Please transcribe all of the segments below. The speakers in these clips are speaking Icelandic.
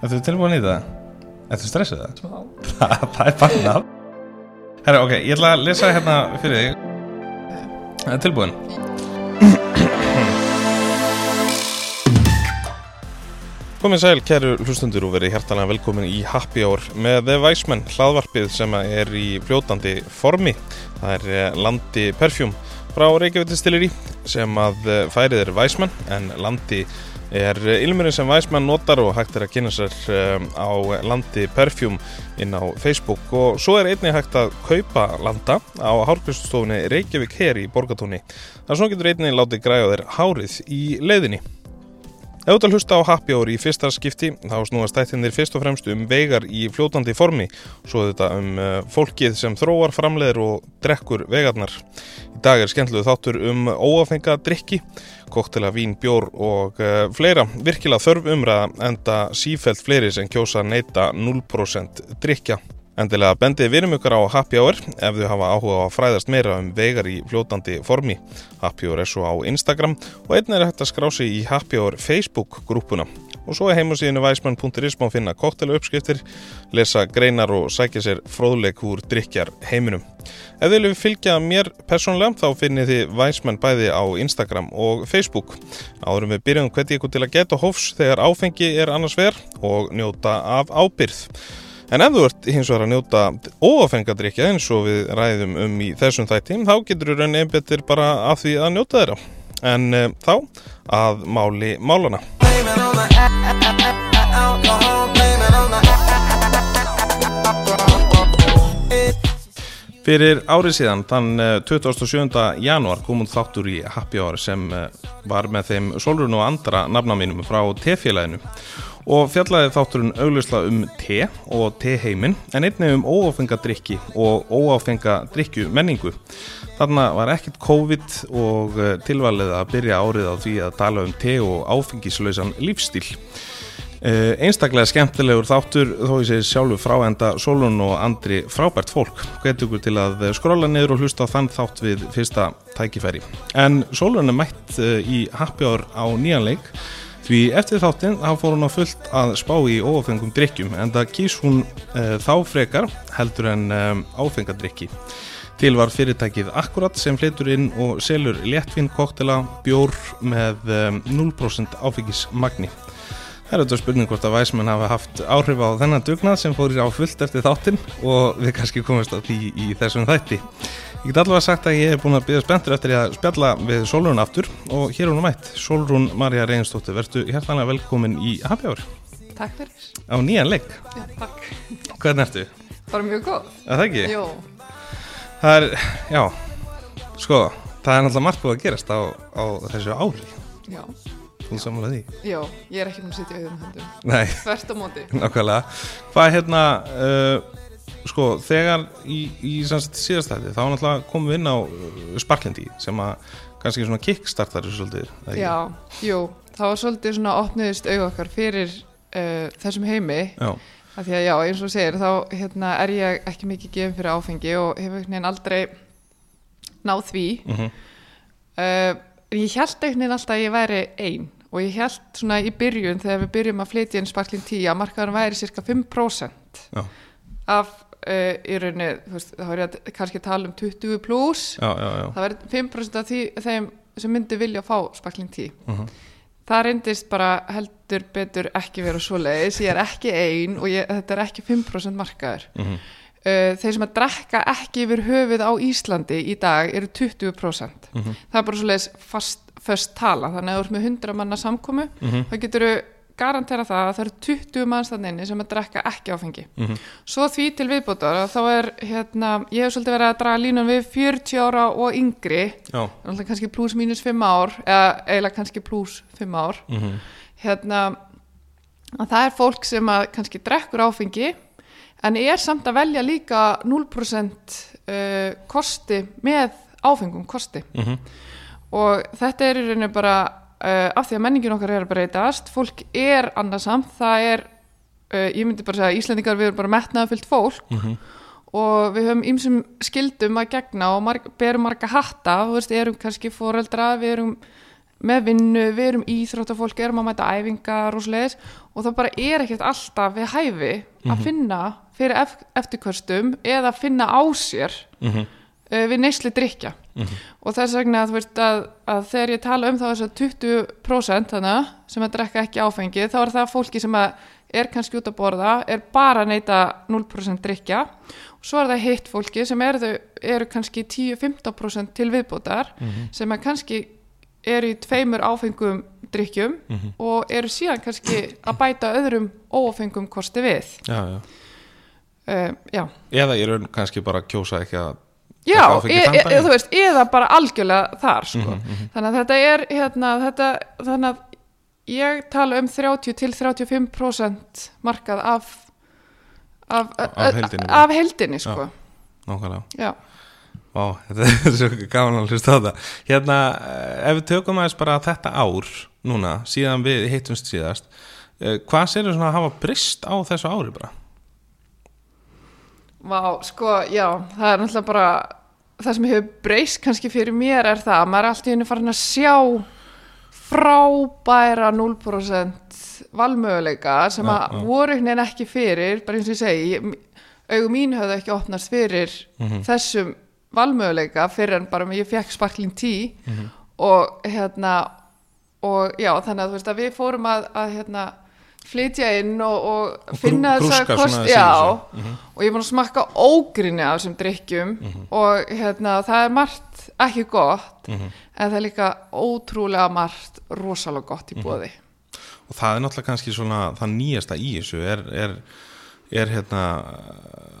Ertu tilbúin í það? Ertu stressið það? Smá. Það, er bannað Herra, ok, ég ætla að lesa hérna fyrir þig Það er tilbúin Komið sæl, kæru hlustundur og verið hjertalega velkomin í Happy Hour með The Weisman, hlaðvarpið sem er í fljótandi formi. Það er eh, landi Perfjúm frá Reykjavík sem að eh, færið er Weisman en landi er ilmurinn sem Weisman notar og hægt er að kynna sér um, á landi Perfjúm inn á Facebook og svo er einnig hægt að kaupa landa á hárkviststofunni Reykjavík her í Borgatúni. Það er svona getur einnig látið græða þér hárið í leiðinni. Ef þú hlusta á Happy Hour í fyrsta skipti þá snúast þættinir fyrst og fremst um vegar í fljótandi formi svo þetta um uh, fólkið sem þróar framleiðir og drekkur vegarnar. Í dag er skemmtluð þáttur um óafenga drikki, koktela, vín, bjór og uh, fleira. Virkilega þörf umræða enda sífælt fleiri sem kjósa neyta 0% drikja. Endilega bendið virum ykkur á Happy Hour ef þau hafa áhuga á að fræðast meira um vegar í fljótandi formi. Happy Hour er svo á Instagram og einn er hægt að skrá sig í Happy Hour Facebook grúpuna. Og svo er heimasíðinu væsmann.is má finna koktela uppskriftir, lesa greinar og sækja sér fróðleik úr drikjar heiminum. Ef þið viljum fylgja mér persónlega þá finnir þið væsmann bæði á Instagram og Facebook. Áðurum við byrjum hvernig ykkur til að geta hófs þegar áfengi er annars ver og njóta af ábyrð. En ef þú ert hins vegar að njóta óafengadrykja eins og við ræðum um í þessum þættim, þá getur þú raunin einbetur bara að því að njóta þeirra. En e, þá að máli málana. Fyrir árið síðan, þann 27. januar, kom hún þáttur í Happy Hour sem var með þeim Solrun og andra nafna mínum frá T-félaginu og fjallaði þátturinn auglustla um te og teheiminn en einnig um óáfengadrykki og óáfengadrykju menningu. Þarna var ekkert COVID og tilvalið að byrja árið á því að tala um te og áfengislausan lífstíl. Uh, einstaklega skemmtilegur þáttur þó ég segi sjálfur frá enda Solon og Andri frábært fólk. Hvet ykkur til að skróla niður og hlusta á þann þátt við fyrsta tækifæri. En Solon er mætt í Happy Hour á nýjanleik því eftir þáttinn þá fór hún á fullt að spá í ófengum drikkjum en það kýs hún þá frekar heldur en áfengadrykki til var fyrirtækið Akkurat sem fleitur inn og selur léttvinn koktela bjór með um, 0% áfengismagni Það er auðvitað spurning hvort að væsmenn hafa haft áhrif á þennan dugnað sem fór á fullt eftir þáttinn og við kannski komumst á því í þessum þætti. Ég get allavega sagt að ég er búin að byggja spenntur eftir að spjalla við Solrún aftur og hér er hún mætt. Solrún Marja Reynsdóttir, verðstu hærtanlega velkomin í Hour. Takk fyrir. Á nýjan leik. Já, takk. Hvernig ertu? Bara mjög góð. Að það ekki? Jó. Það er, já, sko, það er náttúrulega margt búið að gerast á, á þessu ári. Já. Þú samanlega því? Já, ég er ekki með að sitja auðvitað um höndum. Nei. Þvert á móti. Nákvæmlega. Hvað er hérna, uh, sko, þegar í, í síðastæði þá náttúrulega komum við inn á uh, Sparklindi sem að kannski svona kickstartar þessu svolítið. eða ekki? Já, jú. Það var svolítið svona opniðist auð okkar fyrir uh, þessum heimi. Já. Af því að já, eins og segir, þá hérna, er ég ekki mikið gefin fyrir áfengi og hefur einhvern veginn aldrei náð því. Mm Uh, ég held einhvern veginn alltaf að ég væri ein og ég held svona í byrjun þegar við byrjum að flytja inn sparklinn 10 að markaðurinn væri cirka 5% Já. af uh, í rauninni, þú veist, þá er ég að kannski tala um 20 pluss það væri 5% af því, þeim sem myndi vilja fá sparklinn 10 Mhm. Það reyndist bara heldur betur ekki vera svo leiðis, ég er ekki ein og ég, þetta er ekki 5% markaður Mhm. uh, þeir sem að drekka ekki yfir höfuð á Íslandi í dag eru 20% Mhm. það er bara svo leiðis fast, fast tala þannig að þú ert með 100 manna samkomu Mhm. þá getur þú garantera það að það eru 20 mannstanninni sem að drekka ekki áfengi Mhm. svo því til viðbótar að þá er hérna, ég hef svolítið verið að draga línun við 40 ára og yngri kannski pluss mínus 5 ár eða eiginlega kannski pluss 5 ár Mhm. hérna að það er fólk sem að kannski drekkur áfengi en er samt að velja líka 0% uh, kosti með áfengum kosti Mhm. og þetta er í rauninu bara uh, af því að menningin okkar er að breytast fólk er annarsamt það er, uh, ég myndi bara segja Íslandingar við erum bara metnaðafyllt fólk Mhm. og við höfum ýmsum skildum að gegna og marg, berum marga hatta þú veist, erum kannski foreldra við erum með vinnu, við erum íþróttafólk erum að mæta æfingar og sliðis og það bara er ekkert alltaf við hæfi að finna fyrir ef, eftirkvörstum eða finna á sér mm -hmm. uh, við neysli drikja og þess vegna veist að, að þegar ég tala um þá þess að 20% þannig sem að drekka ekki áfengi þá er það fólki sem að er kannski út að borða, er bara að neyta 0% drikja og svo er það hitt fólki sem eru, eru kannski 10-15% til viðbótar sem að kannski eru í tveimur áfengum drikkjum og eru síðan kannski að bæta öðrum óáfengum kosti við. Já, já. já. Eða ég raun kannski bara kjósa ekki að Já, e, e, þú veist, eða bara algjörlega þar sko. Mhm, þannig að þetta er hérna, þetta, þannig að ég tala um 30 til 35% markað af af, Af heildinni. af heildinni sko. já. Ó, þetta er svo gaman að hlusta á það Hérna, eh, ef við tökum aðeins bara þetta ár núna, síðan við hittumst síðast eh, Hvað sérðu svona að hafa brist á þessu ári bara? Vá, sko, já, það er náttúrulega bara það sem hefur breyst kannski fyrir mér er það að maður er alltaf henni farin að sjá frábæra 0% valmöguleika sem Já, að já. voru veginn ekki fyrir bara eins og ég segi, augum mín höfðu ekki opnast fyrir Mhm. þessum valmöguleika fyrir en bara ég fekk sparkling tí Mhm. og hérna og já, þannig að þú veist að við fórum að, að hérna flytja inn og, og finna þessa grúska kost, já, síðustu. Mhm. og ég er búin að smakka ógrinni af þessum drikkjum Mhm. og hérna það er margt ekki gott Mhm. en það er líka ótrúlega margt rosalega gott í bóði Og það er náttúrulega kannski svona það nýjasta í þessu er, er, er hérna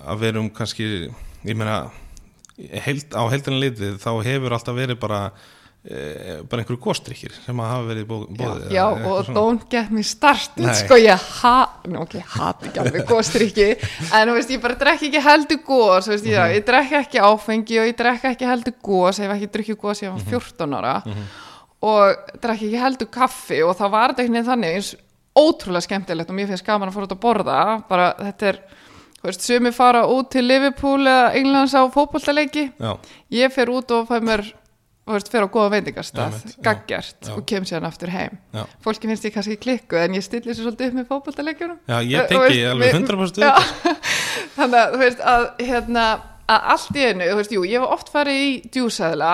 að vera um kannski, ég meina heild, á heldina litið þá hefur alltaf verið bara bara einhverju góstrykkir sem að hafa verið bó, já, bóðið já eitthvað og svona. don't get me started Nei. sko ég ha, nú ok, hati ekki alveg góðstrykki en þú veist ég bara drekk ekki heldur gós veist ég, Mhm. ég drekk ekki áfengi og ég drekk ekki heldur gós ég hef ekki drukkið gós ég var Mhm. 14 ára og drekk ekki heldur kaffi og þá var þetta einhvern veginn þannig eins ótrúlega skemmtilegt og mér finnst gaman að fara út að borða bara þetta er þú veist, sumi fara út til Liverpool eða Englands á fótboltaleiki Já, ég fer út og fæ mér þú veist, fer á góða veitingarstað, já, gaggjart já. og kem sér aftur heim já, fólki finnst ég kannski klikku en ég stilli sér svolítið upp með fótboltaleikjunum já, ég tengi alveg við- 100% Já. við þannig að þú veist að hérna að allt í einu, þú veist, jú, ég hef oft farið í djúsæðla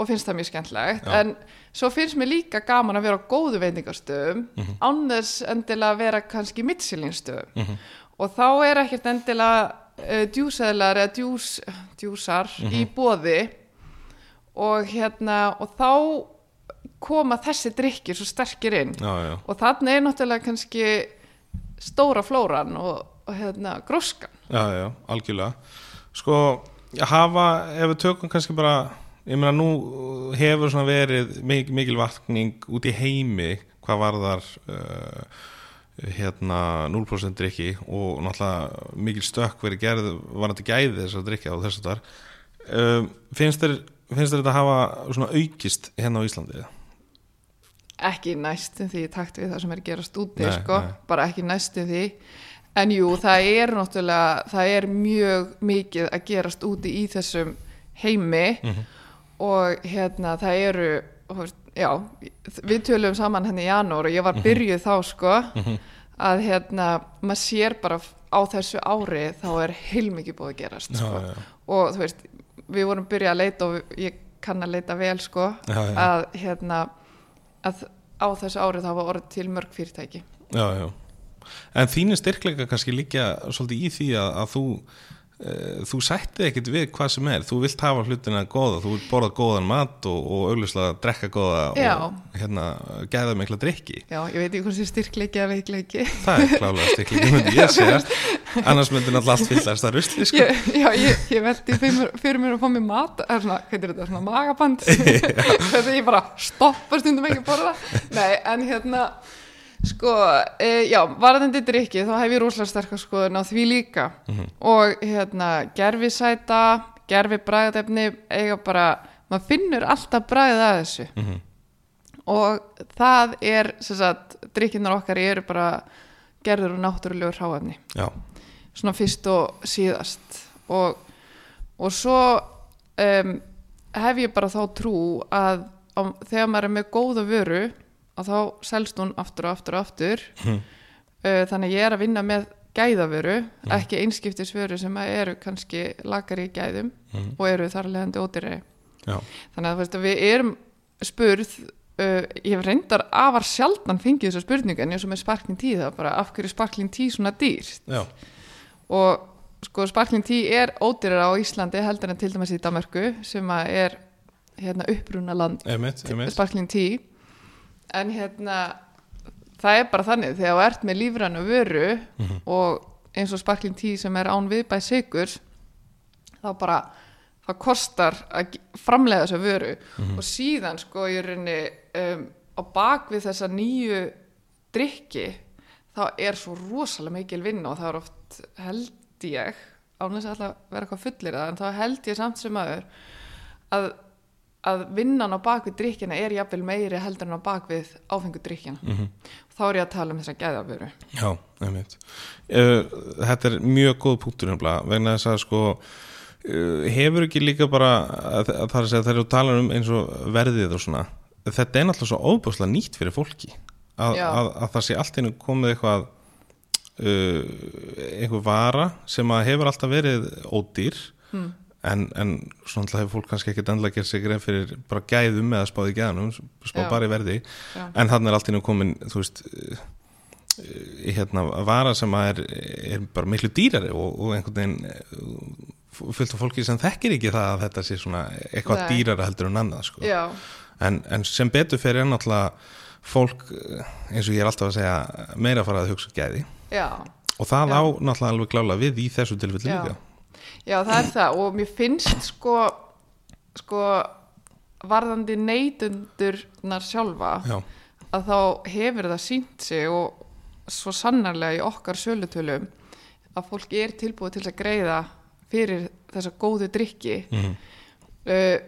og finnst það mjög skemmtlegt en svo finnst mér líka gaman að vera á góðu veitingarstöðum Mhm. án þess endilega að vera kannski mittsilinstöðum Mhm. og þá er ekkert endilega uh, djúsæðlar eða djús, djúsar Mhm. í bóði og hérna og þá koma þessi drikkir svo sterkir inn. Já, já, og þannig er náttúrulega kannski stóra flóran og, og hérna gróskan. Já, já, algjörlega. Sko, hafa, ef við tökum kannski bara, ég meina nú hefur svona verið mikil, mikil vakning út í heimi hvað varðar uh, hérna 0% drikki og náttúrulega mikil stökk verið gerð varandi gæði þess að drikja og þess að þar um, finnst þér finnst þetta hafa svona aukist hérna á Íslandi? ekki næstum því takt við það sem er að gerast úti Nei, sko, nei. bara ekki næstum því en jú, það er náttúrulega það er mjög mikið að gerast úti í þessum heimi Mhm. og hérna það eru já, við tölum saman henni í janúar og ég Mhm. var byrjuð þá sko að hérna maður sér bara á þessu ári þá er heilmikið búið að gerast Já, sko. já, og þú veist, við vorum byrjað að leita og ég kann að leita vel sko Já, já. að hérna að á þessu árið þá var orðið til mörg fyrirtæki já. En þínu styrkleika kannski líka svolítið í því að, að þú þú sættið ekkit við hvað sem er. Þú vilt hafa hlutina góða, þú vilt borða góðan mat og, og auglustlega drekka góða Já. og hérna gæða mikla drikki já, ég veit ekki hvort sem styrkleiki eða veikleiki. Það er klálega styrkleika, myndi ég segja. Annars myndi náttúrulega allt fyllast að rusli sko. ég, já, ég, ég veldi fyrir mér, að fá mér mat er svona, hvað er þetta, svona magaband. Þetta ég bara stoppa stundum ekki að borða. Nei, en hérna sko, e, já, varðandi drikki þá hef ég rosalega sterkast skoðun á því líka. Og hérna gerfisæta, gerfi bræðefni eiga bara, maður finnur alltaf bræðið að þessu. Mhm. og það er sem sagt, drikkinar okkar eru bara gerður og náttúrulegur hráefni já, svona fyrst og síðast. Og, og svo um, hef ég bara þá trú að á, þegar maður er með góða vöru og þá selst hún aftur og aftur og aftur. Uh, þannig ég er að vinna með gæðavöru ekki einskiptisvöru sem eru kannski lakari í gæðum Mhm. og eru þar leðandi ódýri þannig að veist, við erum spurð uh, ég hef reyndar afar sjaldan fengið þessu spurningu en eins og með sparkling tí það bara af hverju sparkling tí svona dýrt? Já, og sko sparkling tí er ódýrar á Íslandi heldur en til dæmis í Danmarku sem að er hérna uppruna land sparkling tí en hérna það er bara þannig þegar þú ert með lífrænu vöru Mhm. og eins og sparkling tí sem er án viðbæð sigur þá bara það kostar að framlega þessa vöru Mhm. og síðan sko í rauninni um, á bakvið þessa nýju drikki þá er svo rosalega mikil vinna og það er oft held ég án þess að alltaf vera eitthvað fullir það en þá held ég samt sem aður að, að vinnan á bakvið drikkina er jafnvel meiri heldur en á bakvið áfengu drikkina Mhm. þá er ég að tala um þessa gæðavöru Já, einmitt uh, Þetta er mjög góð punktur nefnilega, vegna þess að sko uh, hefur ekki líka bara að, að það er að segja þegar þú talar um eins og verðið og svona þetta er náttúrulega svo óbúslega nýtt fyrir fólki að, að, að það sé allt einu komið eitthvað uh, einhver vara sem að hefur alltaf verið ódýr hmm. En, en svona hefur fólk kannski ekkert endla að gera sig greið fyrir bara gæðum eða spáði gæðanum, spá Já. bara í verði Já. en þannig er allt í nú komin þú veist í hérna vara sem að er, er bara miklu dýrari og, og einhvern veginn uh, fullt af fólki sem þekkir ekki það að þetta sé svona eitthvað Nei. dýrara heldur en annað sko. En, en sem betur fyrir er náttúrulega fólk eins og ég er alltaf að segja meira að fara að hugsa gæði já og það Já. á náttúrulega alveg klála við í þessu tilfelli Já. líka Já, það er það. Og mér finnst sko, sko varðandi neytundurnar sjálfa Já, að þá hefur það sínt sig og svo sannarlega í okkar sölutölum að fólk er tilbúið til að greiða fyrir þessa góðu drikki mm uh,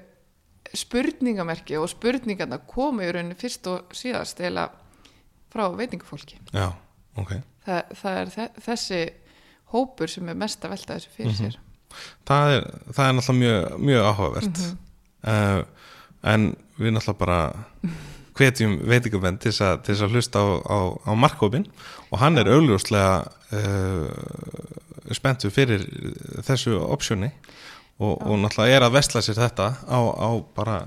spurningamerki og spurningarna komu í rauninni fyrst og síðast eða frá veitingafólki. Já, ok. Þa, það er þe þessi hópur sem er mest að velta þessu fyrir sér. Það er, það er náttúrulega mjög, mjög áhugavert. Mhm. uh, en við náttúrulega bara hvetjum veitingamenn til þess að, hlusta á, á, á markkópin og hann er augljóslega uh, spenntu fyrir þessu optioni og, og náttúrulega er að vestla sér þetta á, á bara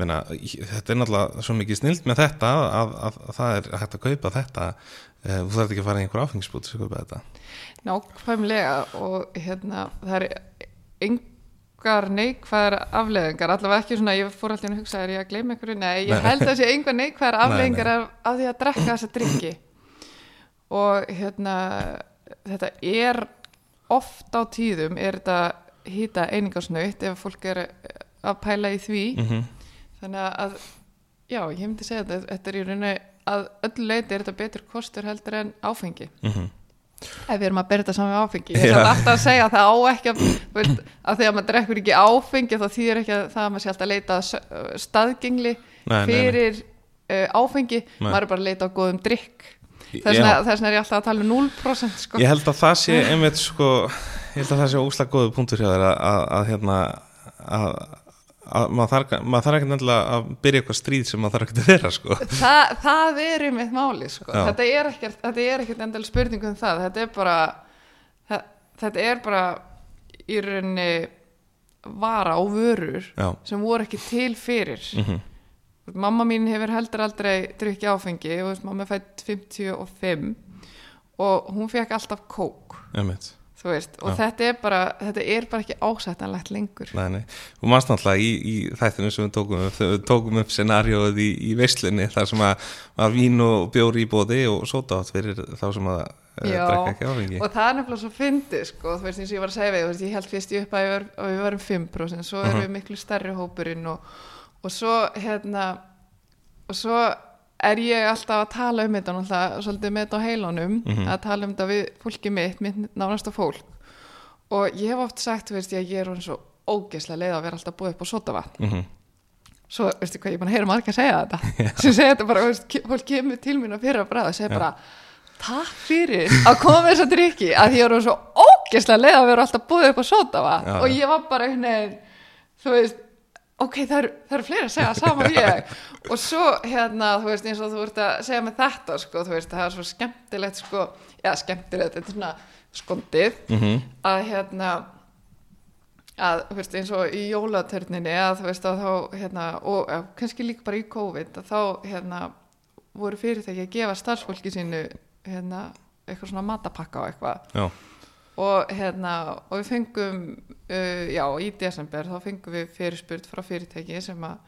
meina, þetta er náttúrulega svo mikið snilt með þetta að, að, að það er hægt að kaupa þetta uh, þú þarf ekki að fara í einhver áfengisbút sem kaupa þetta Nákvæmlega og hérna það er engar neikvæðar afleðingar, allavega ekki svona ég fór alltaf að hugsa, er ég að gleyma einhverju nei, ég Nei. held að það sé engar neikvæðar Nei, afleðingar nei. af, af því að drekka þessa drikki og hérna þetta er oft á tíðum er þetta hýta einingarsnöytt ef fólk er að pæla í því mm þannig að, já, ég myndi segja þetta þetta er í rauninni að öllu leiti er þetta betur kostur heldur en áfengi -hmm. Ef við erum að bera þetta saman við áfengi ég er alltaf að segja að það á ekki að, þú veist, að þegar maður drekkur ekki áfengi þá þýðir ekki að það að maður sé alltaf að leita uh, staðgengli Nei, nei, nei. fyrir uh, áfengi Nei. maður er bara að leita á góðum drikk þess vegna er ég alltaf að tala um 0% sko. Ég held að það sé einmitt sko, ég held að það sé óslag góðu punktur hjá þér að, að hérna að, að maður þarf, ekki nefnilega að byrja eitthvað stríð sem maður þarf ekki að vera sko. Þa, það er um eitt máli sko. Þetta er ekkert, er endal spurning um það. Þetta er bara það, þetta er bara í rauninni vara og vörur Já, sem voru ekki til fyrir. Mm mamma mín hefur heldur aldrei drukki áfengi og mamma fætt 55 og hún fekk alltaf kók. Einmitt. þú veist, og þetta er bara þetta er bara ekki ásættanlegt lengur Nei, nei, og maður náttúrulega í, í þættinu sem við tókum upp, við tókum upp scenarióið í, í veislunni þar sem að, að vín og bjóri í bóði og sóta átt fyrir þá sem að uh, Já. og það er nefnilega svo fyndið sko, þú veist eins og ég var að segja við, þú veist, ég held fyrst í upp að, var, að við varum 5% svo erum Mhm. við miklu stærri hópurinn og, og svo hérna og svo er ég alltaf að tala um þetta náttúrulega svolítið með þetta á heilunum Mhm. að tala um þetta við fólki mitt, mitt nánasta fólk og ég hef oft sagt, veist, ég, ég er hann svo ógeðslega leið að vera alltaf búið upp á sotavatn mm -hmm. svo, veistu hvað, ég er búin að heyra margir að segja þetta sem segja þetta bara, veist, fólk kemur til mín að fyrra bræða og segja Já. bara takk fyrir að koma með þessa drikki að ég er svo ógeðslega leið að vera alltaf búið upp á sótavatn Já, og ég var bara veginn þú veist, ok, það eru, eru fleiri að segja saman og ég. Og svo hérna, þú veist, eins og þú ert að segja með þetta, sko, þú veist, það er svo skemmtilegt, sko, já, skemmtilegt þetta er svona skondið mm að hérna að, þú veist, eins og í jólatörninni að þú veist, að þá, hérna og ja, kannski líka bara í COVID að þá, hérna, voru fyrirtæki að gefa starfsfólki sínu, hérna eitthvað svona matapakka og eitthvað. Já, og hérna og við fengum uh, já í desember þá fengum við fyrirspurt frá fyrirtæki sem að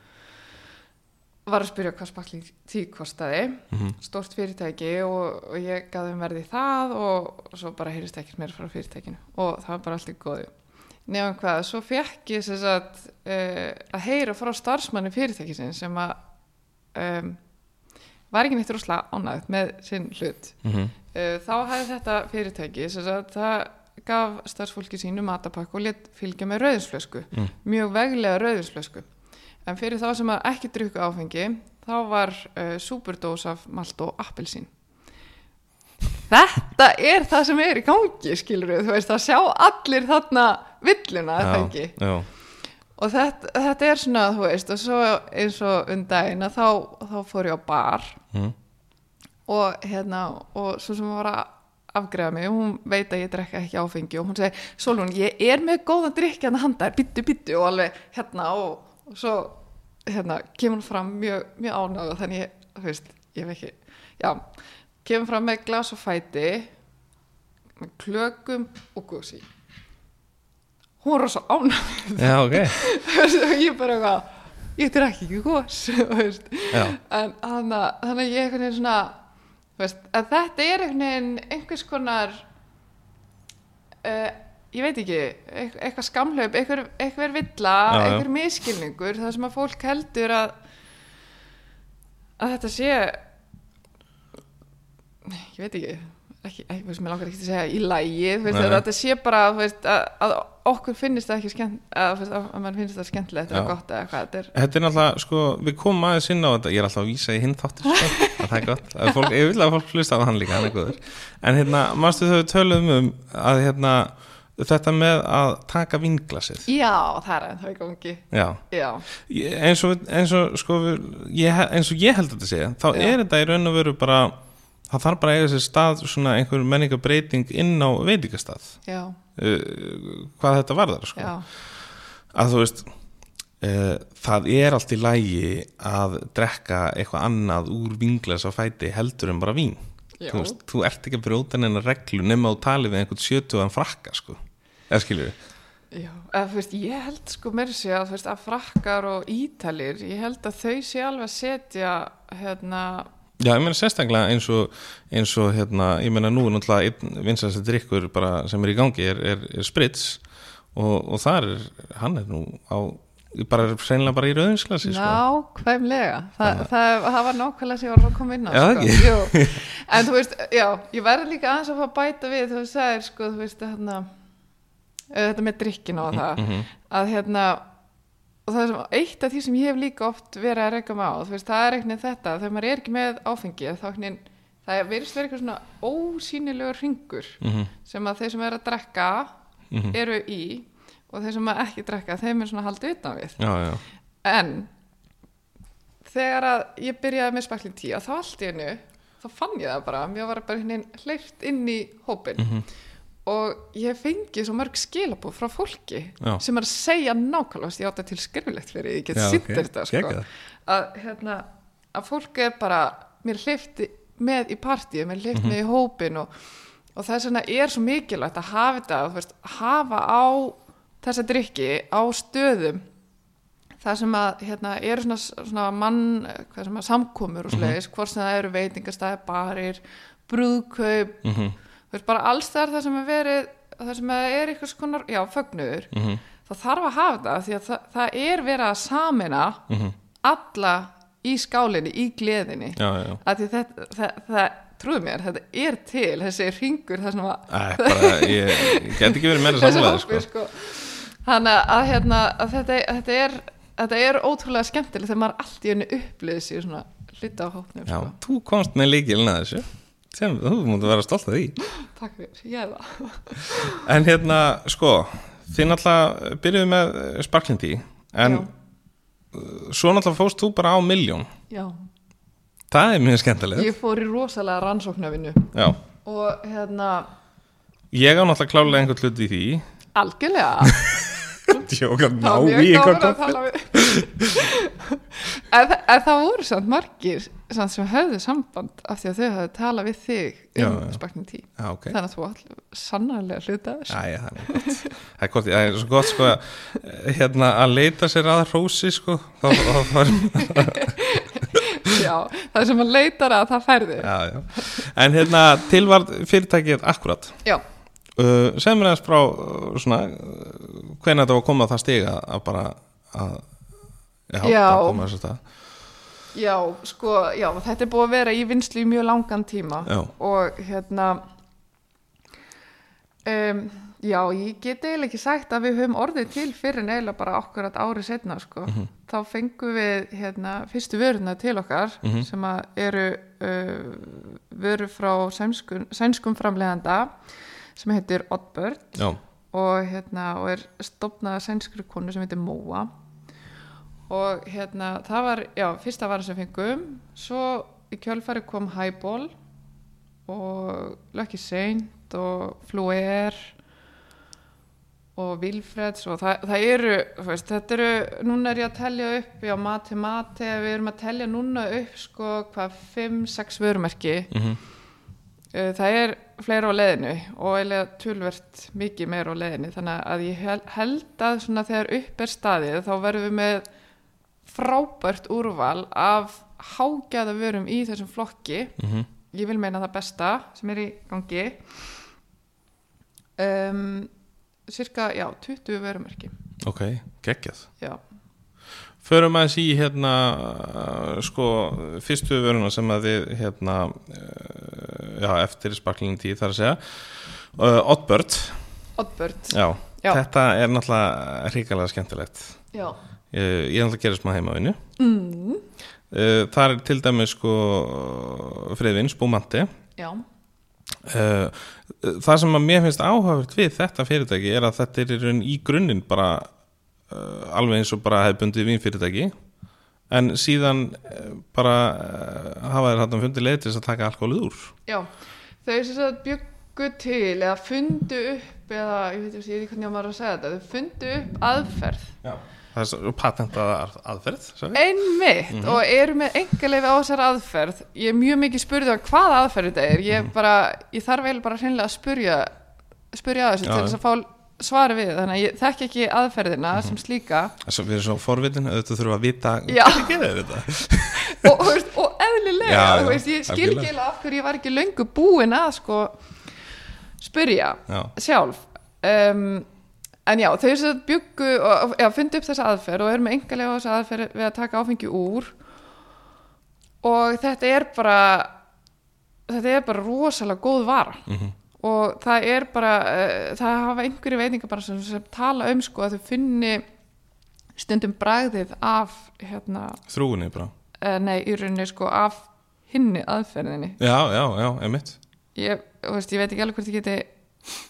var að spyrja hvað spakling tí kostaði. Mhm. stórt fyrirtæki og, og ég gaði um verði það og, svo bara heyrist ekkert meira frá fyrirtækinu. Og það var bara allt í góðu. Nefnum hvað, svo fekk ég sagt, uh, að heyra frá starfsmanni fyrirtækisin sem að um, var ekki neitt rúslega ánægt með sinn hlut. Mm Uh, þá hafði þetta fyrirtæki það gaf starfsfólki sínu matapakk og let fylgja með rauðinsflösku Mm. mjög veglega rauðinsflösku en fyrir þá sem að ekki drukku áfengi þá var uh, superdós af malt og appelsín. Þetta er það sem er í gangi skilur við, þú veist að sjá allir þarna villuna það ekki? já, og þetta, þetta er svona þú veist og svo eins og undaginn að þá, þá fór ég á bar mm. og hérna og svo sem var að afgreða mig hún veit að ég drekka ekki áfengi og hún segi, Solon, ég er með góðan drikki hann handa, byttu, byttu og alveg hérna og, og svo hérna, kemur hún fram mjög, mjög ánægð þannig, ég, þú veist, ég veit ekki já, kemur fram með glas og fæti með klökum og gósi hún var svo ánægð já, ok. Ég bara eitthvað ég drekki ekki Já, en að, þannig ég einhvern veginn svona veist, að þetta er einhvern veginn einhvers konar uh, ég veit ekki eit- eitthvað skamhlaup, einhver, einhver villa já. einhver miskilningur það sem að fólk heldur að að þetta sé ég veit ekki ekki, ekki veist, mér langar ekki að segja í lægi veist, að þetta sé bara veist, að, að okkur finnist það ekki skemmt að, að, mann finnst það skemmtilegt eða gott eða hvað þetta er. Þetta er náttúrulega, sko, við komum aðeins inn á þetta Ég er alltaf að vísa í hinn þáttur sko, að það er gott, að fólk, ég vil að fólk hlusta á hann líka hann er góður, en hérna mástu þau töluðum um að hérna þetta með að taka vinglasið já, það er ennþá í gangi. Já, já, Ég- eins og, eins og sko ég, eins og ég held að þetta sé þá Já. er þetta í raun og veru bara það þarf bara að eiga sér stað svona einhver menningabreiting inn á veitingastað. Uh, hvað þetta varðar sko. að þú veist uh, það er allt í lægi að drekka eitthvað annað úr vinglas á fæti heldur en bara vín. Þú, veist, þú ert ekki að brjóta neina reglu nema á tali við einhvern sjötuðan frakka sko. eða við Já, eða, þú veist, ég held sko mér sé að, að frakkar og ítalir, ég held að þau sé alveg að setja, hérna, Já, ég meina sérstaklega eins og, eins og hérna, ég meina nú náttúrulega einn vinsast drikkur bara sem er í gangi er, er, er sprits og, og þar er, hann er nú á, bara seinlega bara í rauðinsklasi sko. nákvæmlega, Þa, það, það var nákvæmlega sem ég var að koma inn á, Já, sko. En þú veist, já, ég verði líka aðeins að fá bæta við, þú það er sko, þú veist, hérna, þetta með drikkin og það, Mhm. að hérna, og það er sem, eitt af því sem ég hef líka oft verið að reyka mig á, þú veist, það er eitthvað þetta, þegar maður er ekki með áfengi, þá eitthvað, það verðist verið eitthvað svona ósýnilegur ringur Mhm, sem að þeir sem er að drekka mhm. eru í og þeir sem að ekki drekka, þeim er svona haldið utan við. Já, já, En þegar að ég byrjaði með spaklin 10 þá allt í hennu, þá fann ég það bara mér var bara hleyft inn í hópin Mhm. Og ég fengi svo mörg skilabúð frá fólki Já. sem er að segja nákvæmlega ég átti til skriflegt fyrir ég get sitt ok. þetta sko, að, hérna, að fólk er bara mér hleyfti með í partíu mér hleyfti Mhm. með í hópin og, og þess vegna er svo mikilvægt að hafa þetta veist, hafa á þessa drikki á stöðum það sem að hérna, eru svona, svona mann sem samkomur og slegis hvort sem það eru veitingastæði, barir brúðkaup mhm, þú veist, bara alls þar það sem er verið það sem er eitthvað skonar, já, fögnuður mhm, þá þarf að hafa þetta því að það, það er verið að samina mhm alla í skálinni, í gleðinni Já, já, þetta, það, það trúðu mér, þetta er til þessi ringur það sem að Æ, bara, ég, ég get ekki verið meira samlega sko. sko. þannig að, hérna, að þetta, þetta er þetta er ótrúlega skemmtilegt þegar maður allt í henni upplýði sér svona hluta á hópnum Já, sko. þú komst með líkilina þessu sem þú mútu vera stolt af því. Takk fyrir, ég er það. En hérna, sko þið náttúrulega byrjuðu með sparklindi en Já. svo náttúrulega fóst þú bara á miljón Já, það er mjög skemmtilegt. Ég fór í rosalega rannsóknarvinnu. Já, og hérna, ég á náttúrulega klálega einhvern hlut í því. Algjörlega Gaman að tala við en, en það voru samt margir samt sem höfðu samband af því að þau höfðu talað við þig Já, um já. spakning tí já, ok. Þannig að þú allir sannarlega hluta þessu. Æ, það er gott. Það er er svo gott sko að, hérna, að leita sér að hrósi sko. Þá, þá, þá, já, það sem að leitar að það færði. Já, já. En hérna tilvarð fyrirtækið akkurat. Já, uh, sem er aðeins frá uh, svona, uh, hvernig þetta var að koma það stiga að bara að, já, Já. bara koma þess að það já, sko já, þetta er búið að vera í vinslu í mjög langan tíma Já, og hérna um, já, ég get eiginlega ekki sagt að við höfum orðið til fyrir eiginlega bara okkur að ári setna sko. Mhm. þá fengum við hérna, fyrstu vöruna til okkar Mhm. sem að eru vöru frá sænskum, sænskum framleganda sem heitir Oddbird og, hérna, og er stopnað sænskri konu sem heitir Móa. Og hérna það var, já, fyrsta varan sem fengum. Svo í kjölfari kom Highball og Lucky Saint og Fluer og Vilfreds og það, það eru, veist, þetta eru núna er ég að telja upp, já, mati mati við erum að telja núna upp sko hvað 5-6 vörumerki. Mhm, Uh, Það er fleira á leiðinu og eiginlega tölvert mikið meira á leiðinu þannig að ég hel- held að svona þegar upp er staðið þá verðum við með frábært úrval af hágæða vörum í þessum flokki. Mhm. Ég vil meina það besta sem er í gangi. Um, cirka, já, 20 vörumerki. Ok, geggjað. Já, Förum aðeins í hérna uh, sko fyrstu vöruna sem að þið hérna uh, já, eftir sparklingin tíð þar að segja. Uh, Oddbird. Oddbird. Já. Já. þetta er náttúrulega hrikalega skemmtilegt. Já, ég, ég er náttúrulega að gera smá heimavinnu mm, uh, það er til dæmis sko friðvinn, spúmanti já. uh, það sem að mér finnst áhugavert við þetta fyrirtæki er að þetta er í grunninn bara uh, alveg eins og bara hefbundið vínfyrirtæki. En síðan uh, bara uh, hafa þeir hættan fundið leið til þess að taka alkoholið úr. Já, þau sem sagt byggu til eða fundu upp eða ég veit ekki, ég veit ekki hvernig ég var að segja þetta þau fundu upp aðferð. Það er svo patentaða að- aðferð einmitt og eru með engaleifi á þessar aðferð. Ég er mjög mikið spurðið á hvað aðferð þetta er. Ég, bara, ég þarf eiginlega bara hreinlega að spurja spurja að þessu Já, til já. þess að fá svari við þannig að ég þekki ekki aðferðina sem slíka. Þessu, við erum svo forvitin, auðvitað þurfum að vita hvernig gerir þetta. Og, og, og eðlilega Já, þú veist, ég skil ekki af hverju ég var ekki löngu búin að sko spurja Já, sjálf. Um, en já, þau sem byggu og fundi upp þessa aðferð og eru með engalega þessa aðferð við að taka áfengi úr. Og þetta er bara þetta er bara rosalega góð vara. Mhm, og það er bara uh, það hafa einhverju veitingar bara sem, sem tala um sko að þau finni stundum bragðið af hérna, þrúgunni bara. uh, nei, í rauninni sko af hinni aðferðinni. Já, já, já, emitt ég, veist, ég veit ekki alveg hvort ég geti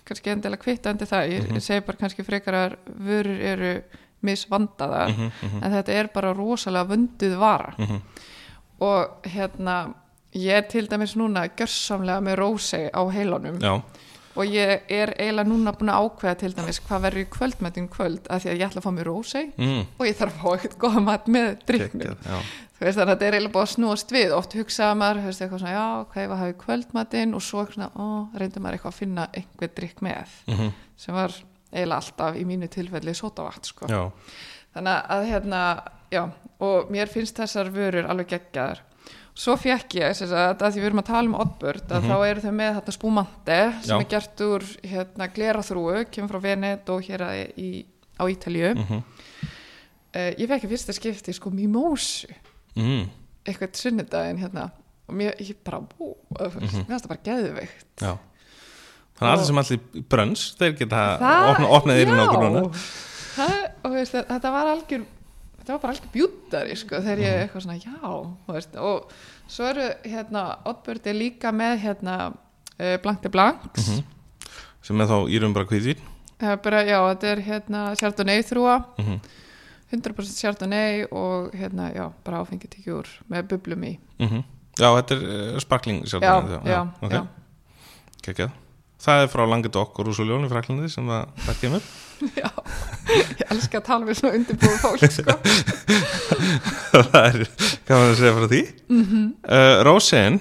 kannski endilega kvitta undir það. Ég, ég segi bara kannski frekar að vörur eru misvandaðar Mhm, mhm, en þetta er bara rosalega vönduð vara. Mhm. og hérna ég er til dæmis núna gjörsamlega með rósei á heilunum. Já, og ég er eiginlega núna búin að ákveða til dæmis hvað verður í kvöldmættin kvöld af því að ég ætla að fá mér rósei mm, og ég þarf að fá eitthvað góða mat með veist þannig að þetta er eiginlega búið að snúast við. Oft hugsaða maður, þú veist eitthvað svona já, hvað hafi kvöldmatinn. Og svo svona, ó, reyndi maður eitthvað að finna einhver drikk með. Mhm, sem var eiginlega alltaf í mínu tilfelli sótavat, sko. Þannig að hérna, já og mér finnst þessar vörur alveg geggjaðar svo fekk ég, að því við erum að tala um Oddbird, að Mhm. þá eru þau með þetta spúmante sem Já. er gert úr hérna gleraþrúu, kemur frá Venet og hér að, í, á Ítalíu. Uh, mhm, ég fekk í fyrsta skipti sko mimósu mhm eitthvað sunnudaginn hérna. Og mér, ég bara, bú, mm Mhm. mér finnst það bara geðveikt. Já. Þannig að allir sem allir brönns þeir geta Það- opna, opnað yfir okkur núna það, veist, þetta var algjör þetta var bara algjör bjúttari sko, þegar Mhm. ég eitthvað svona, já veist, og svo eru hérna, Oddbird er líka með hérna uh, Blanc de Blancs. Mhm. sem er þá írum bara kvíðvín bara, já, þetta er hérna Chardonnay þrúa Mhm. 100% Chardonnay og hérna, já, bara áfengi tekið úr með bublum í. Mm Já, þetta er uh, sparkling já, sjálfdæmi, já, ok, já. Það er frá Languedoc og Roussillon í Fraklandi sem það kemur já. Ég elska að tala við svona undirbúið fólk sko. það er gaman að segja frá því. Mm -hmm. uh, Rósen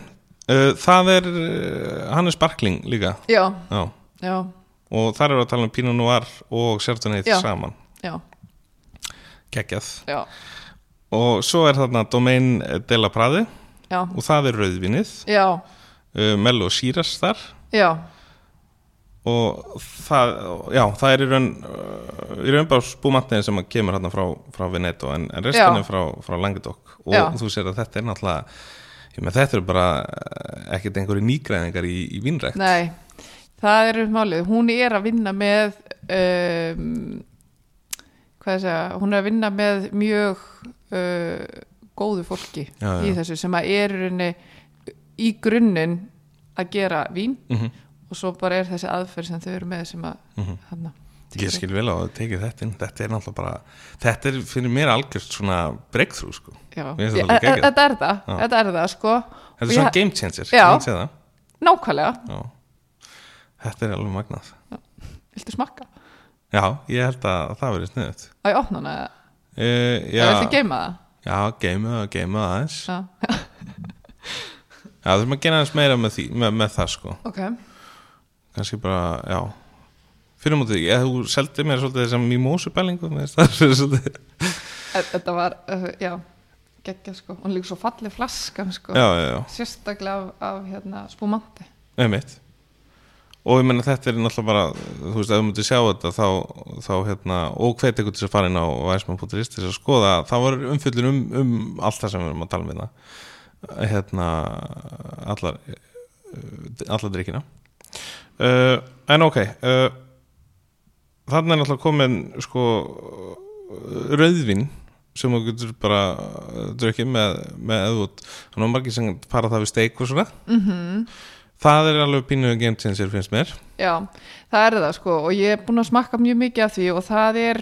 uh, það er uh, hann er sparkling líka. Já, já. já, og þar eru að tala um Pinot Noir og Já. saman. Já, geggjað. Já, og svo er þarna Domain de la Prade. Já, og það er rauðvinnið já, uh, Mello Sýras þar. Já, og það, já, það er í raun í raun bara spúmatniðin sem að kemur hérna frá, frá Veneto en, en er frá, frá Languedoc. Og Já. þú sér að þetta er náttúrulega ég með þetta eru bara ekkert einhverju nýgræðingar í, í vínrækt. Nei það er málið, hún er að vinna með um, hvað ég segja hún er að vinna með mjög uh, góðu fólki Já, í já. þessu sem að er í grunninn að gera vín. Mm og svo bara er þessi aðferð sem þau eru með sem að Mhm. hana, ég skil vel á að tekið þetta inn. Þetta er náttúrulega bara, þetta er fyrir mér algjörst svona breakthrough sko. Þetta er það. Þetta er það sko. Þetta er svona game changer, Já. nákvæmlega, já. þetta er alveg magnað. Viltu smakka? Já, ég held að það verið sniðut á ég opna hana. Eða já, eða viltu geima það? Já, geima það, geima það aðeins. Já, Já, þurfum að gera aðeins meira með, því, með, með það sko. Ok, kannski bara, já. Fyrir mútið, ég, þú seldi mér svolítið það er svolítið. E- þetta var uh, já, geggjað sko. Og líka svo fallið flaskan sko. Já, já, já, sérstaklega af, af hérna, spúmanti einmitt. Og ég menna þetta er náttúrulega bara þú veist, ef þú myndir sjá þetta þá, þá hérna, og eitthvað til þess að fara inn á væsmann.is til þess að skoða, þá var umfyllun um, um allt það sem við erum að tala um hérna. Hérna allar uh, allar drikkina uh, en ok uh, þannig er náttúrulega komin sko rauðvin sem þú getur bara uh, drukkið með, með eðvot. Þannig að margir sem fara það við steik og svona. Mm það er alveg pínu game changer finnst mér. Já, það er það sko og ég er búin að smakka mjög mikið af því og það er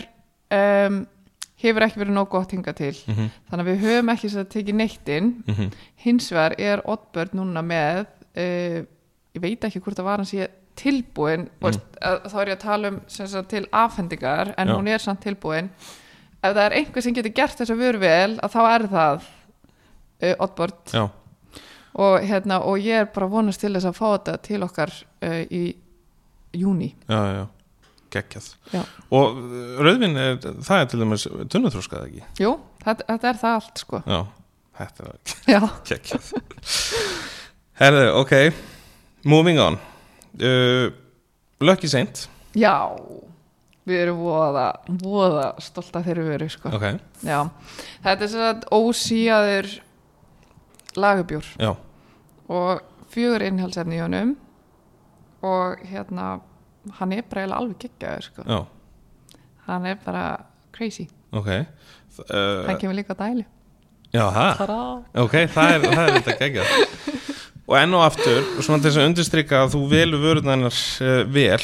um, hefur ekki verið nóg gott hinga til. Mm -hmm. þannig að við höfum ekki sér að tekið neitt inn. Mm hins vegar er Oddbird núna með uh, ég veit ekki hvort það var hans ég tilbúin mm. veist, að, þá er ég að tala um sagt, til afhendingar en Já. hún er samt tilbúin. Ef það er einhver sem getur gert þess að vöru vel að þá er það uh, Oddbird já, og, hérna, og ég er bara vonast til þess að fá þetta til okkar uh, í júni já, já, geggjað. Já. og uh, rauðvin er, það er til dæmis tunnuþróskað ekki? Jú, þetta, þetta er það allt sko. Já, þetta er geggjað. Herðu, ok. Moving on uh, Lucky Saint. Já við erum voða, voða stolt að þeirra veru sko. Ok, Já, þetta er svo að ósíaður lagubjór. Já, og fjögur innhaldsefni í honum. Og hérna hann er bara alveg geggjaður sko. já, hann er bara crazy. Ok. Hann uh, kemur líka á dæli já, ha, Tada! ok, það er, það er þetta geggjað og enn og aftur svona til þess að undirstrykka að þú velur vörðunar uh, vel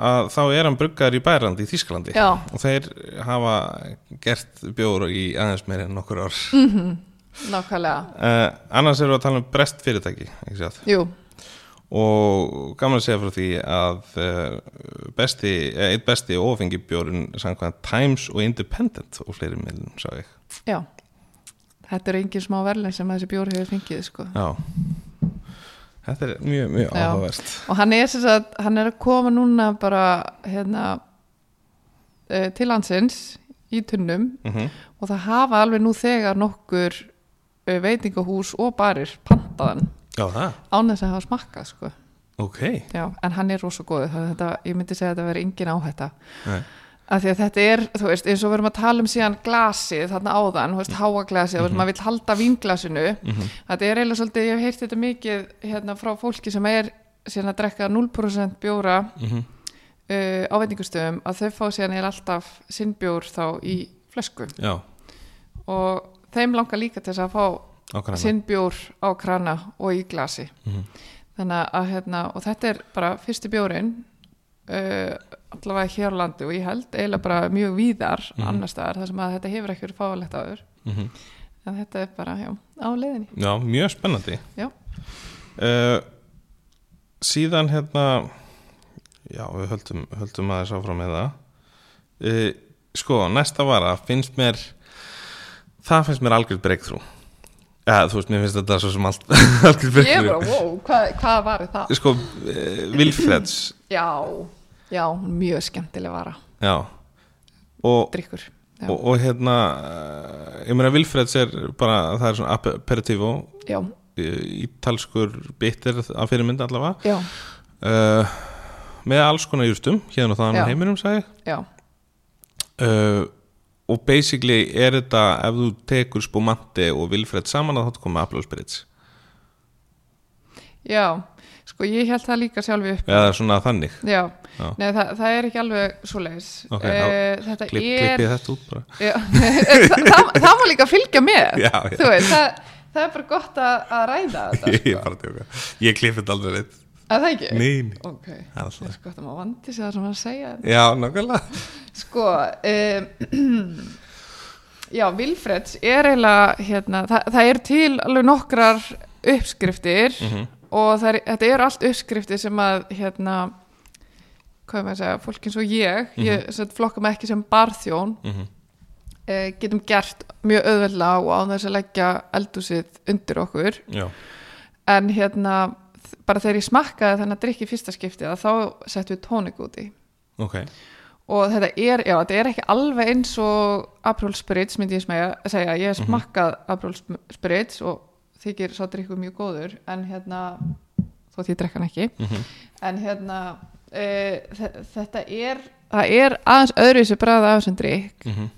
að þá er hann bruggaður í Bærandi í Þískalandi Já, og þeir hafa gert bjór í aðeins meir en nokkur ár. Nákvæmlega. Uh, annars erum við að tala um brest fyrirtæki og gaman að segja frá því að uh, besti, eh, eitt besti ofengi bjórin samkvæmt Times og Independent og fleiri miðlum sá ég. Já. Þetta er engin smá verðin sem þessi bjór hefur fengið sko. já þetta er mjög, mjög Já. áhugavert. Og hann er, sem sagt, hann er að koma núna bara hérna uh, til landsins í tunnum. Mm og það hafa alveg nú þegar nokkur uh, veitingahús og barir pantaðan án þess að hafa smakkað sko. ok. Já, en hann er rosa góð þetta, ég myndi segja að þetta veri engin áhætta. Nei. Af því að þetta er, þú veist, eins og við erum að tala um síðan glasið, þarna áðan, þú veist, háaglasið og maður vill halda vínglasinu Mhm. þetta er eiginlega svolítið, ég hef heyrt þetta mikið hérna frá fólki sem er síðan að drekka 0% bjóra mm uh, á veitingustöðum að þau fá síðan er alltaf sinn bjór þá í flösku. Já, og þeim langar líka til þess að fá ákvæmlega sinn bjór á krana og í glasi. Mhm. þannig að hérna og þetta er bara fyrsti bjórin uh, allavega hér á landi og ég held eiginlega bara mjög víðar Mhm. annar staðar þar sem að þetta hefur ekki verið fáalegt áður. Mm en þetta er bara, já, á leiðinni. Já, mjög spennandi. Já. uh, Síðan hérna Já, við höldum, höldum aðeins áfram með það. Uh, Sko, næsta vara finnst mér það finnst mér algjörð breakthrough. Já, þú veist, mér finnst þetta svo sem allt Ég er bara, wow, hvað, hvað var það? Sko, uh, Vilfreds Já, já, mjög skemmtileg vara. Já. Og, drikkur Já. og, og hérna uh, ég meina Vilfreds er bara það er svona aperitivo Já, ítalskur bitter af fyrirmynd allavega. Já, uh, með alls konar jústum hérna og á heiminum sagði já, uh, og basically er þetta ef þú tekur spumante og Vilfred saman að þá komið Apple Spirits. Já Sko, ég held það líka sjálfi upp. Eða svona þannig? Já, Já. Nei, það, það er ekki alveg svo leiðis Ok, þá Þetta Klipp, er klippið þetta út það, það, það má líka fylgja með. Já, veist, það, það er bara gott að, að ræða þetta ég sko. er bara að ég klippið þetta aldrei reitt Er það ekki? Nei, nei. Ok, Það er sko að maður vandi sig það sem maður að segja já, nákvæmlega. Sko um, Já, Vilfreds er eiginlega hérna, það, það er til alveg nokkrar uppskriftir Mhm. Og er, þetta er allt uppskriftir sem að hérna hvað er maður að segja, fólk eins og ég ég mm flokka mig ekki sem barþjón Mhm. eh, getum gert mjög auðveldlega og á þess að leggja eldúsið undir okkur. Já, en hérna bara þegar ég smakkaði þennan að drikki fyrsta skiptið að þá settum við tónik út í ok. Og þetta er, já, þetta er ekki alveg eins og April Spirits myndi ég segja, ég hef smakkað April Sp- Spirits og þykir sá drikku mjög góður en hérna, þótt ég drekka hann ekki Mhm. en hérna e, þetta er það er aðeins öðru þessu bræða af þessum drikk Mhm.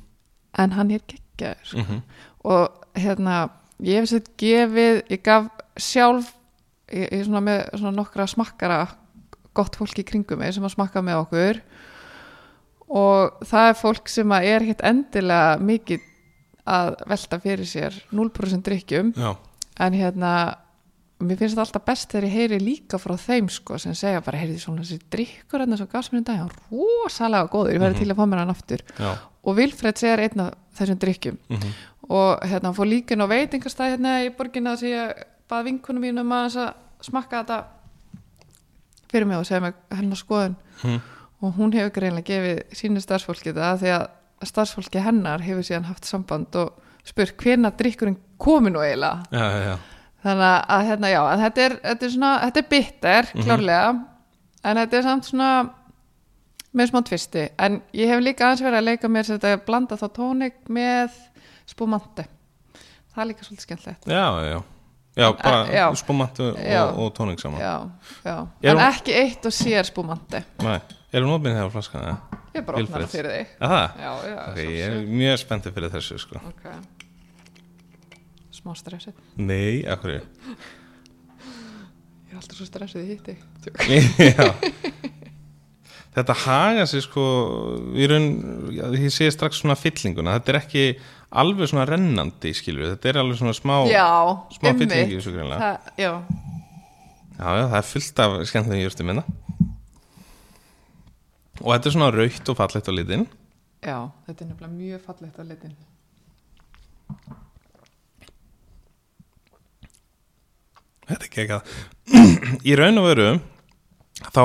en hann er geggjaður sko. Mhm. og hérna ég hef sett gefið, ég gaf sjálf ég, ég er svona með svona nokkra smakkara gott fólk í kringum mig sem að smakka með okkur og það er fólk sem að er hitt endilega mikið að velta fyrir sér 0% drikkjum já, en hérna mér finnst þetta alltaf best þegar ég heyri líka frá þeim sko sem segja bara heyrði svona þessi drikkur hérna sem gafst mér í dag, hann var rosalega góður ég verði til að fá mér hann aftur. Já. Og Vilfreds er einn af þessum drikkjum Mhm. og hérna hann fór líka inn á veitingastæð hérna í borginna þess að ég bað vinkunum mínum að smakka þetta fyrir mig og segja mig hennar skoðun. Mhm. og hún hefur greinlega gefið sínu starfsfólki þetta því að starfsfólki hennar hefur síðan haft samband og spurt hvena drikkurinn komi nú eiginlega. Já, já, þannig að hérna já en þetta er, þetta er svona, þetta er bitter klárlega, en þetta er samt svona með smá tvisti. En ég hef líka aðeins verið að leika mér sem þetta að blanda þá tónik með spumante. Það er líka svolítið skemmtilegt. Já, já, já bara Eh, spumante og, og tóning saman. Já, já, Er en hún- ekki eitt og sér spumante. Nei, er hún opinn hefur flaskan eða? ég er bara Vilfred. fyrir þig. Er já, já, Ok, svo ég er mjög spenntið fyrir þessu sko. Ok smá stressið. Nei, akkur ég ég er alltaf svo stressið í hitti Þetta haga sig sko í raun, ég sé strax svona fyllinguna, þetta er ekki alveg svona rennandi skilur, þetta er alveg svona smá já, smá einmitt. fylling í þessu greinlega já, Já, já, það er fullt af skemmtilegum júrstum minna Og þetta er svona raukt og fallegt á litin. Já, þetta er nefnilega mjög fallegt á litin Þetta er eitthvað Í raun og veru þá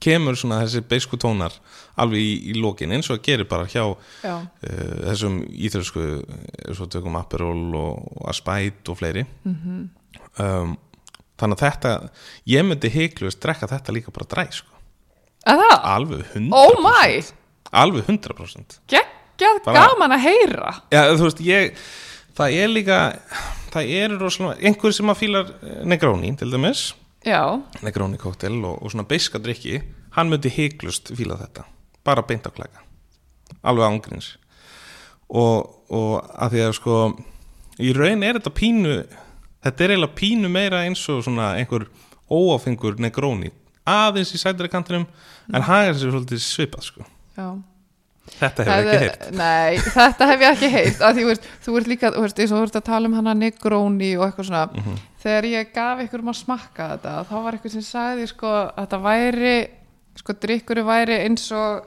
kemur svona þessi beisku tónar alveg í, í lokin eins og gerir bara hjá já, uh, þessum íþrösku svo tökum Aperol og, Aspæt og fleiri. Mhm. um, þannig að þetta ég myndi heiklust drekka þetta líka bara dræ sko. alveg 100% Oh my, alveg 100% geggjað gaman að heyra. Já, veist, ég það er líka það er rosalega, einhver sem að fílar Negroni til dæmis, Já, Negroni koktel og, og svona beiska drikki hann myndi heiklust fíla þetta. Bara beint á klæka alveg ángríns og, og að því að sko í raun er þetta pínu þetta er eiginlega pínu meira eins og svona einhver óáfengur Negroni. Aðeins í sætari kantinum en hagar sér svolítið svipað sko. Já þetta hefur ekki heyrt. Nei, þetta hef ég ekki heyrt. Að því, þú veist, þú ert líka, þú veist, eins og þú ert að tala um hana Negroni og eitthvað svona. Mhm. þegar ég gaf ykkur um að smakka þetta þá var eitthvað sem sagði sko að þetta væri sko drikkur væri eins og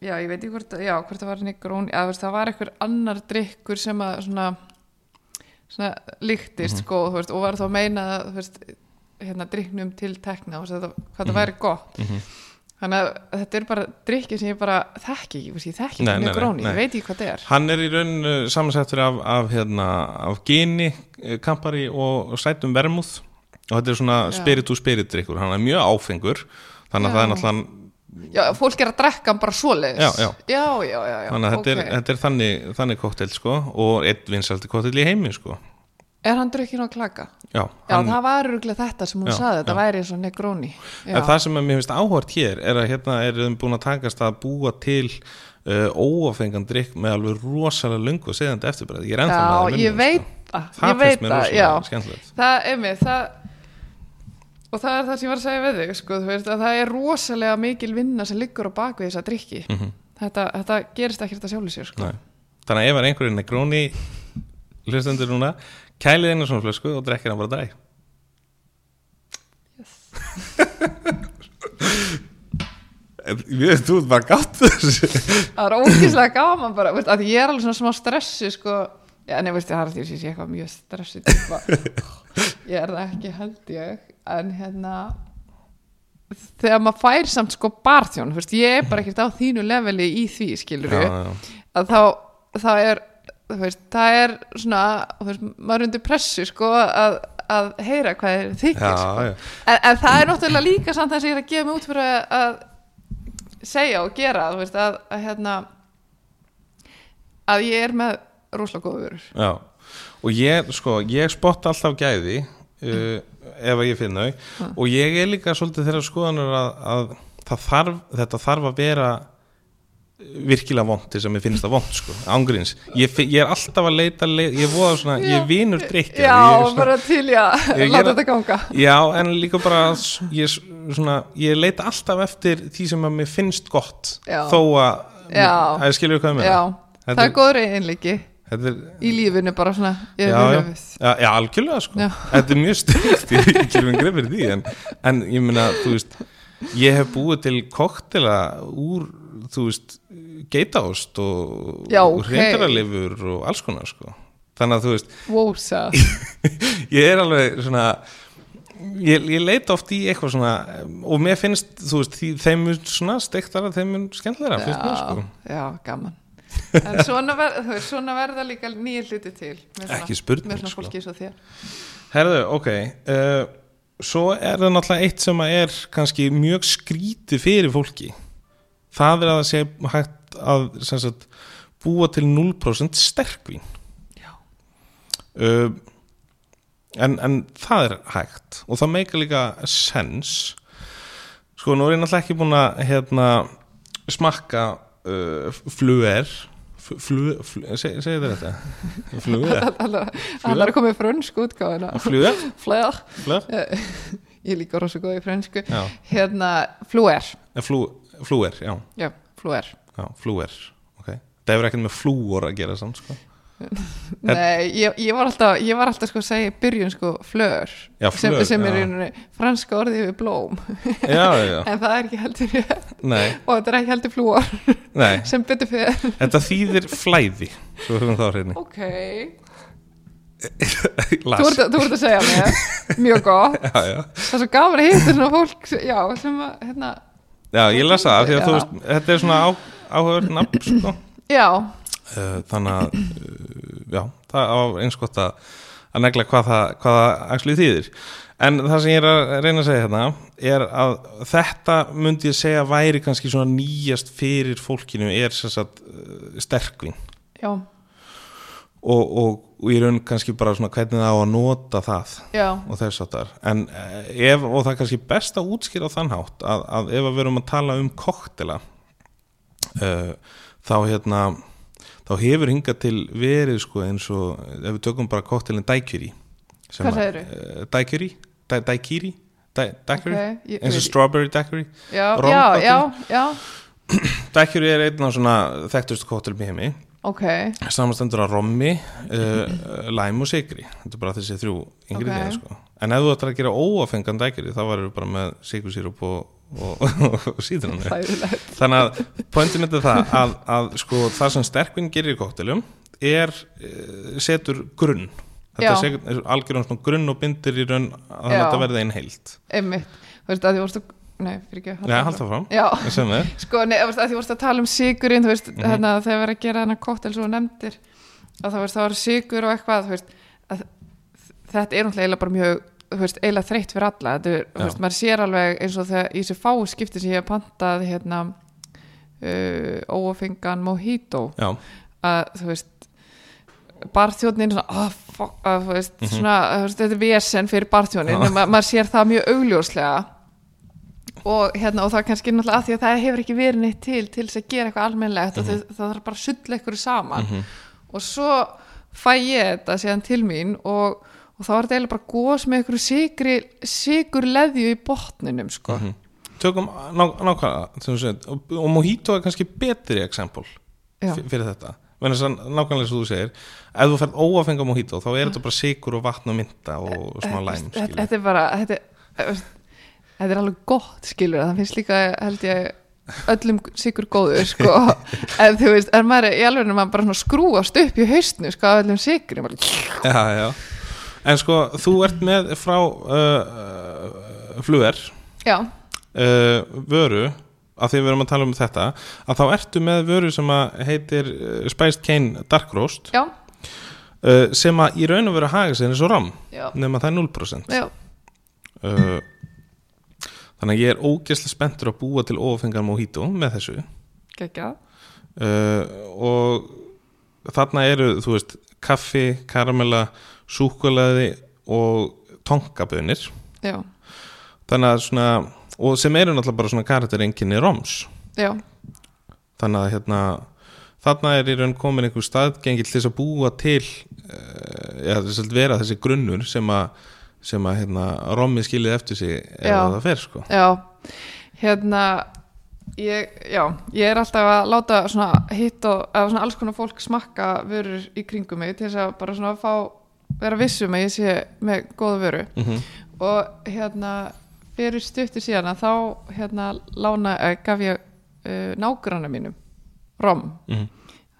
já, ég veit ekki hvort, já, hvort það var negrón, eða þú veist, það var einhver annar drikkur sem að svona, svona líktist, sko, þú veist, og var þá að meina, þú veist, hérna drikknum til tekna, hvað það væri gott. Þannig að þetta er bara drikki sem ég bara þekki ekki, ég þekki ekki negróni, ég veit ekki hvað það er. Hann er í raun samansettur af, af, hérna, af geni, eh, kampari og sætum vermúð og þetta er svona spirit to spirit drikkur, hann er mjög áfengur þannig að Já. það er náttúrulega Já, fólk er að drekka hann bara svoleiðis. Já, já. Já, já, já, þannig að þetta, ok. er, þetta er þannig, þannig koktel sko og einn vinsaldi koktel í heimi sko Er hann drukkin á klaka? Já, Já, hann, það var öruglega þetta sem hún Já, saði, þetta væri eins og negróni. en það sem mér finnst áhvert hér er að hérna er þeim búin að takast að búa til uh, óafengan drikk með alveg rosalega löngu og segðandi eftirbræði, ég er ennþá með það Já, ég veit sko. það, það finnst mér rosalega skemmtilegt Það er mér, það og það er það sem ég var að segja við þig sko, þú veist, að það er rosalega mikil vinna sem liggur á bakvið þessa drikki Mhm. þetta, þetta gerist ekkert að sko. Að negróni hlustendur núna, kælið einu svona flösku og drekkir hann bara dræ Ég þú ert bara gátt þessu það er ógíslega gaman bara veist, að ég er alveg svona smá stressi sko. já, nei, veist, ég har því að ég sé eitthvað mjög stressi típa. ég er það ekki held ég en hérna þegar maður fær samt sko barþjón, þú veist, ég er bara ekkert á þínu leveli í því, skilur já, já. að þá, þá er veist, það er svona þú veist, maður undir pressu sko að, að heyra hvað er þykir sko. En, en það er náttúrulega líka samt þess að ég er að gefa mig út fyrir að, segja og gera þú veist, að, að hérna að ég er með rosalega góða vörur. Já. Og ég, sko, ég spotta alltaf gæði uh, ef að ég finn þau. Og ég er líka svolítið þeirra skoðanur að, að þarf, þetta þarf að vera virkilega vond til sem ég finnst það vond sko, ángríns. Ég, ég er alltaf að leita, leita ég voða svona, ég er vinur drikja Já, ég svona, bara til ég að Ég- ég láta þetta ganga. Já, en líka bara ég, svona, ég leita alltaf eftir því sem að mér finnst gott Já. þó að, Já. að ég skilur hvað ég Já, Þetta það er- góður einleiki er, í lífinu bara svona já, já, já, já, algjörlega sko. Já. Þetta er mjög styrkt, ég með greið fyrir því en, en ég meina, þú veist ég hef búið til koktela úr, þú veist geitaost og, Já, og ok. hreindaralifur og alls konar sko. Þannig að þú veist, Vósa ég er alveg svona ég, ég leita oft í eitthvað svona og mér finnst, þú veist, þeim mun svona steiktara, þeim mun skemmtilega finnst mér sko. Já, gaman. En svona, ver, veist, svona verða líka nýja hluti til svona, Ekki spurning, sko. Herðu, ok uh, Svo er það náttúrulega eitt sem er kannski mjög skrítið fyrir fólki. Það er að það sé hægt að sem sagt, búa til 0% sterkvín. Uh, en, en það er hægt. Og það meika líka sens. Sko, nú er ég náttúrulega ekki búin að hérna, smakka uh, fluer. Fluer, flu, seg, segir þetta? Fluer, hann er komið frönsku útgáðina fluer, fluer. Fluer? Ég líka rosa góð í frönsku. Hérna, fluer. Eh, flú, flúer, já, já, fluer já, flúer ok, það hefur ekkert með flúor að gera samt sko. Nei, ég, ég var alltaf ég var alltaf sko að segja í byrjun sko flör. Já, sem, fleur, sem er rauninni franska orðið við blóm. Já, já, en það er ekki heldur og þetta er ekki heldur flúor. Sem betur fyrir þetta þýðir flæði ok, þú ert, að- þú ert að segja mér. Mjög gott, það er svo gaman að hitta svona fólk sem að, hérna já, ég las það, þetta er svona á, áhugaður nafn sko. já, uh, þannig að uh, já, það á eins gott að að negla hvað það, hvað það actually þýðir. En það sem ég er að reyna að segja hérna er að þetta myndi ég segja væri kannski svona nýjast fyrir fólkinu er sagt uh, sterkvin. Já, og, og, og ég raun kannski bara svona hvernig það á að nota það já. og þess að þar en eh, ef, og það er kannski best að útskýra á þann hátt að, að ef að við erum að tala um koktela þá hérna þá hefur hingað til verið sko eins og ef við tökum bara daiquiri sem Hvað að- eh, daiquiri? Da, daiquiri, Ok, ég- eins og strawberry daiquiri? Já, já, já, já. Daiquiri er einn af svona þekktustu koktelum í heimi. Ok, samanstendur af rommi, uh, læm og sigri þetta er bara þessi þrjú ingrediðin Ok. sko. en ef þú ætlar að gera óafengan dækjari þá varum við bara með sigursýrup og, og, og sítrónu Hræðilegt. þannig að pointin er það að, að sko, það sem sterkvinn gerir í koktelum er uh, setur grunn þetta Já. er, algjörðan grunn og bindir í raun að Já. þetta verði einn heild Einmitt, þú veist að því vorstu Nei, fyrir ekki Já, halda fram, sko, nei, að því vorstu að tala um sigurinn Þú veist, Mhm. hérna, þegar við erum að gera þennan koktel svo nefndir að það var sigur og eitthvað þú veist, að þetta er náttúrulega bara mjög veist, eiginlega þreytt fyrir alla er, veist, maður sér alveg eins og þegar í þessu fáu skipti sem ég hef pantað hérna uh, óafengan mojito Já, að þú veist barþjóðnin svona, oh, fuck, að, veist, Mhm. svona þú veist, þetta er vesen fyrir barþjóðnin Já. ma maður sér það mjög augljóslega og, hérna, og það er kannski náttúrulega að því að það hefur ekki verið neitt til til þess að gera eitthvað almennlegt og Mhm. það, það þarf bara að sulla ykkur saman og svo fæ ég þetta síðan til mín og, og þá var þetta eiginlega bara gós með sigri, sigur leðju í botninum sko. Mhm. tökum ná, nákvæmlega og, og Mojito er kannski betri eksempul fyrir þetta nákvæmlega sem þú segir ef þú færð óafenga Mojito þá er þetta bara sigur og vatn og mynda og svona læm þetta, skilur. þetta er bara þetta, er- þetta er alveg gott skilur það finnst líka held ég öllum sigur góður sko en þú veist, en maður er í alveg maður bara skrúast upp í haustnu sko af öllum sigur já, já. En sko þú ert með frá uh, uh, fluger já, uh, vöru að því við erum að tala um þetta að þá ertu með vöru sem að heitir uh, Spiced Cane Dark Roast já, uh, sem að í raun og veru haga sér eins og ram nema það er 0% já. uh, þannig að ég er ógeðslega spenntur að búa til ófengar mojito með þessu. Uh, og þarna eru þú veist kaffi, karamella súkulaði og tonkabönir þannig að svona og sem eru náttúrulega bara svona karakterenginni roms. Já, þannig að hérna þarna er í raun komin einhver staðgengil til þess að búa til uh, eða þess að vera þessi grunnur sem að sem að hérna rommi skilið eftir sig Já. það fer sko. Já. Hérna ég, já, ég er alltaf að láta svona hitt og, eða svona alls konar fólk smakka vörur í kringum mig til þess að bara svona fá vera vissum að ég sé með góða vöru. Mm og hérna fyrir stuttu síðan að þá hérna lána, uh, gaf ég uh, nágranna mínum Rom, -hmm.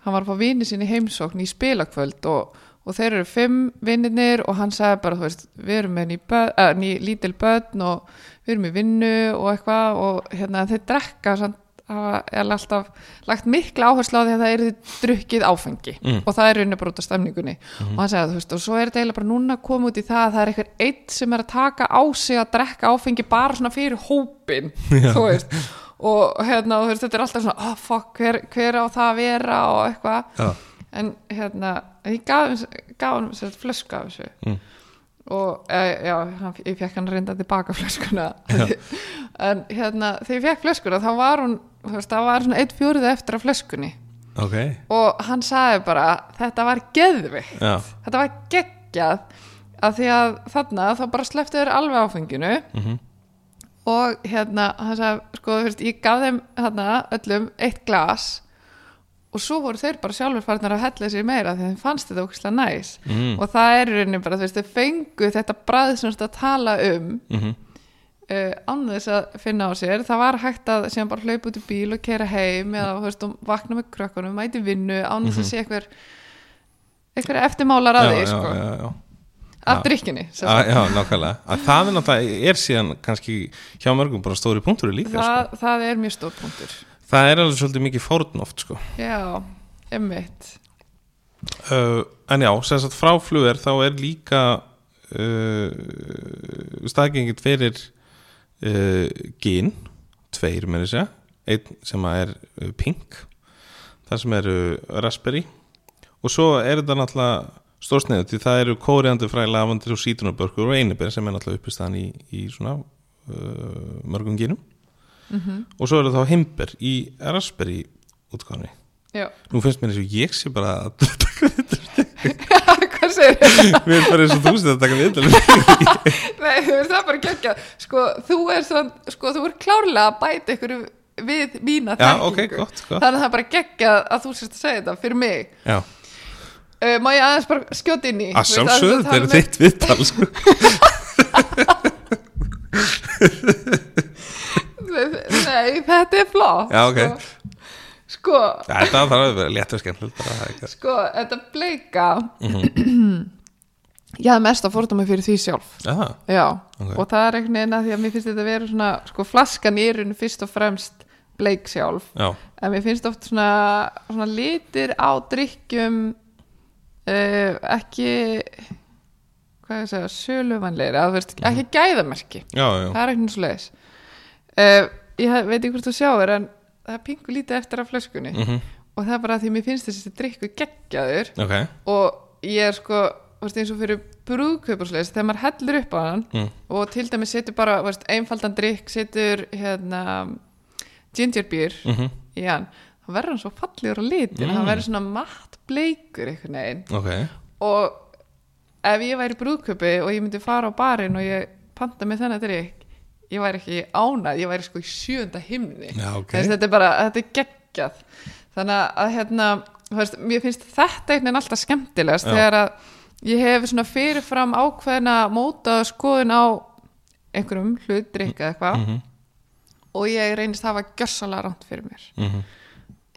hann var að fá vini sinni í heimsókn í spilakvöld og, og þeir eru fimm vinnirnir og hann sagði bara, veist, við erum með ný, börn, uh, ný lítil börn og við erum í vinnu og eitthvað og hérna þeir drekka samt hafa alltaf lagt mikla áherslu á því að það er drukkið áfengi. Mm. og það er rauninni bara út af stemningunni. Og hann segði þú veist og svo er þetta eiginlega bara núna komið út í það að það er eitthvað eitt sem er að taka á sig að drekka áfengi bara svona fyrir hópin þú veist. Og hérna og þú veist þetta er alltaf svona oh fuck hver, hver á það að vera? og eitthvað. Já. en hérna ég gaf, hann flösku af þessu. Mm. Og e, já, hann, ég fekk hann reynda tilbaka flöskuna. En hérna þegar ég fekk flöskuna þá var hún þú veist, það var svona eitt fjóruði eftir af flöskunni. Ok. Og hann sagði bara þetta var geðvikt já. þetta var geggjað að því að þarna þá bara slepptu þeir alveg áfenginu. Mm og hérna hann sagði sko þú veist ég gaf þeim hérna öllum eitt glas og svo voru þeir bara sjálfur farnar að hella sér meira því þeim fannst þetta ókslega næs. Mm. og það er í rauninni bara þú veist þau fengu þetta bræð sem þú veist að tala um Mm -hmm. uh, án þess að finna á sér. Það var hægt að síðan bara hlaupa út í bíl og kera heim eða þú veist og vakna með krökkunum mæti vinnu án þess að sé eitthvað eitthvað eftirmálar að því sko, af drikkinni sem já, nákvæmlega. Að það er er síðan kannski hjá mörgum bara stóri punktur líka sko. það, það er mjög stór punktur það er alveg svolítið mikið fórn oft sko. já, emmitt uh, en já, sem sagt frá flugur þá er líka uh, staðgengið fyrir uh, gin tveir með þess að einn sem er uh, pink það sem eru raspberry. Og svo er þetta náttúrulega stórsneið því það eru kóriandi fræ lavandir og sítunarbörkur og einibir sem er náttúrulega uppistaðan í, í svona uh, mörgum ginum mm og svo eru þá himber í raspberry útgáðinni nú finnst mér eins og ég sé bara að hvað segir þið? við erum bara eins og þú sér að taka við Nei, þú veist, það er bara geggja sko, þú er svona, sko, þú er klárlega að bæta ykkur við mína já, þekkingu. ok, gott, gott. Þannig að það er bara geggja að þú sérst að segja þetta fyrir mig. Já, uh, má ég aðeins bara skjóta inn í að sjálfsögðu, þetta er með- þitt viðtal sko. Nei, þetta er flott Já, ok. sko. sko, Já, þetta þarf að vera létt og ekki- sko, þetta bleika Mhm. ég hafði mest að fórta mig fyrir því sjálf Já, það. já, Ok. og það er einhvern veginn að því að mér finnst þetta að vera svona, sko, flaskan í erun fyrst og fremst bleik sjálf Já, en mér finnst oft svona, svona litir á drikkjum uh, ekki hvað ég að segja, söluvanleiri veist, Mhm. ekki gæðamerki já, já, það er ekki svo leiðis uh, ég veit ekki hvort þú sjáir en það er pingu lítið eftir af flöskunni. Mhm, og það er bara því mér finnst þessi drikku geggjaður. Ok. Og ég er sko veist, eins og fyrir brúðkaupusleis þegar maður hellir upp á hann mm. og til dæmis setur bara veist, einfaldan drikk setur hérna ginger beer Mm í hann þá verður hann svo fallegur á litin. Mm. hann verður svona matt bleikur einhvern veginn. Ok, og ef ég væri í brúðköpi og ég myndi fara á barinn og ég panta með þennan drikk ég væri ekki ánað, ég væri sko í sjönda himni Já, ok. Þess, þetta er bara, þetta er geggjað þannig að hérna þú veist, mér finnst þetta veginn alltaf skemmtilegast Já. þegar að ég hef svona fyrirfram ákveðna móta skoðun á einhverjum hlut, drikka eða eitthvað Mhm. og ég reynist hafa gjörsalega ránt fyrir mér mhm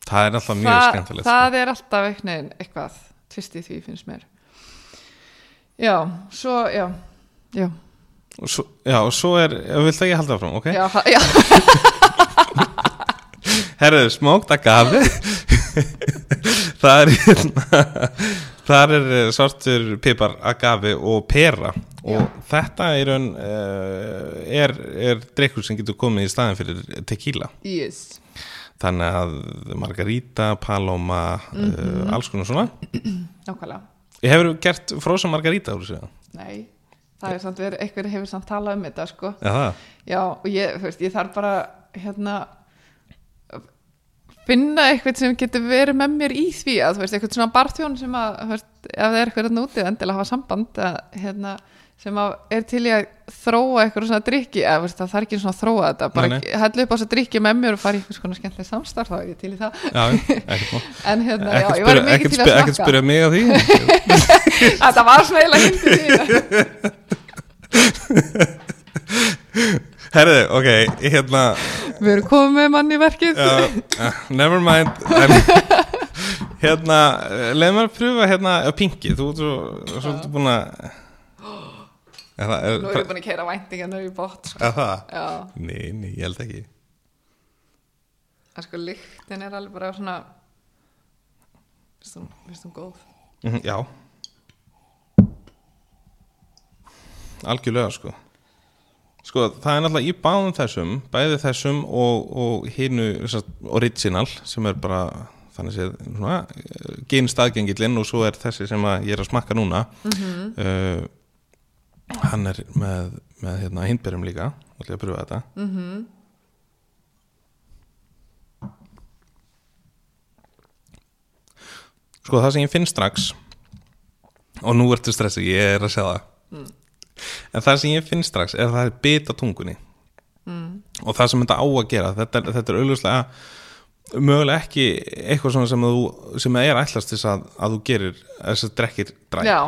Það er alltaf mjög það, skemmtilegt sko. það er alltaf veginn eitthvað tvist í því finnst mér já, svo, já já, Og svo, Já, og svo er, vilt ekki halda áfram, ok? já, já. Herðu, smókt agave Það er hérna Það er eh, svartur pipar agave og pera. Og þetta er, uh, er, er drikkur sem getur komið í staðin fyrir tequila. Yes. þannig að margarita, paloma uh, alls konar svona. Nákvæmlega. Ég hefur gert frozen margarita úr þessu? Nei, það er samt verið, eitthvað hefur samt talað um þetta sko. Já, það Já, og ég, veist, ég þarf bara hérna finna eitthvað sem getur verið með mér í því að, þú veist, eitthvað svona barþjón sem að, þú veist, ef það er eitthvað hérna úti endilega hafa samband að, hérna, sem að er til í að þróa eitthvað svona drikki, eða veist, það þarf ekki svona að þróa þetta, bara hellu upp á þess að drikki með mér og fara í eitthvað svona skemmtileg samstarf þá er ég til í það, Já, ekkert en hérna, já, Ekkert ég var mikið ekkert til að ekkert smakka spyrja mig að því. Þetta var smeila hindi því Herðu, ok, hérna við erum komið með mann í verkið. Uh, uh, Never mind en, Hérna, leið mér að pröfa hérna uh, Pinky, þú ert svo, svo uh. búin að nú er ég búin að keira væntingarnar í bótt sko. Nei, nei, ég held ekki. Það sko lyktin er alveg bara svona finnst hún góð. Mhm, Já. Algjörlega sko. Sko, það er náttúrulega í báðum þessum bæði þessum og, og sagt, original sem er bara þannig séð svona gen staðgengillinn og svo er þessi sem að ég er að smakka núna. Uh, hann er með, með hérna, hindberjum líka. Og ég að pröfa þetta. Mm Sko það sem ég finn strax og nú ertu stressið, ég er að segja það. En það sem ég finn strax er að það er bit á tungunni mm. og það sem þetta á að gera þetta, er- þetta er auðvitað mögulega ekki eitthvað svona sem, þú, sem er ætlast þess að, að þú gerir þess að drekkir dræk já,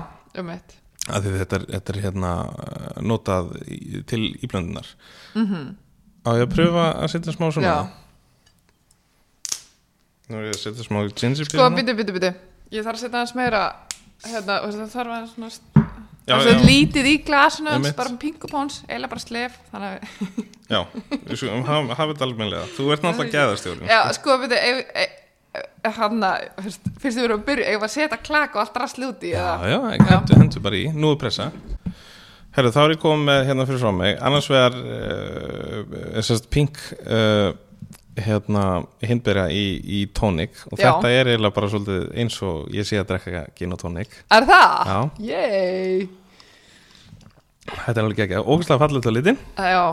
um eitt þetta er, þetta er hérna uh, notað til íblöndunar. Mm á ég að pröfa að setja smá svona? Já, nú er ég að setja smá ginger sko, beer byttu, byttu, byttu ég þarf að setja hans meira hérna, það þarf að svona Já, það er já. lítið í glasinu bara um pingupóns, eiginlega bara slef þannig að, já, við hafa þetta almennilega. Þú ert náttúrulega geðastjórn já, sko, ef, ef, hann að fyrst við erum að byrja, ef að setja klak og allt rast lúti Já, já, ég hendur, hendur bara í, nú er pressa. Herru, þá er ég komið með hérna fyrir frá mig. Annars vegar uh, sérst, pink uh, hérna hindberja í, í tónik. Og Já. þetta er eiginlega bara svolítið eins og ég sé að drekka gin og tónik. Er það? Já. Yey. Þetta er alveg ekki ógæslega fallið til litin já,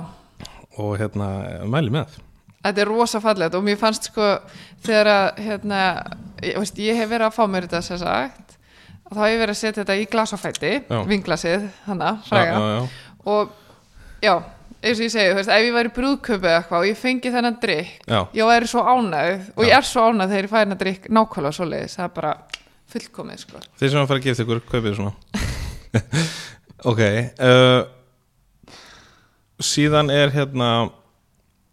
og hérna mæli með. Þetta er rosa fallegt og mér fannst sko þegar að hérna, ég, veist, ég hef verið að fá mér þetta sem sagt að þá hef ég verið að setja þetta í glasafætti vinglasið, já, já, og já, eins og ég segi, þú veist, ef ég væri brúðköpið eitthvað og ég fengi þennan drikk já, ég væri svo ánægð og ég Já. er svo ánægð þegar ég fæ þennan drikk nákvæmlega svo leiðis, það er bara fullkomið sko Þið sem að fara að gefa ykkur, kaupið svona Ok uh, Síðan er hérna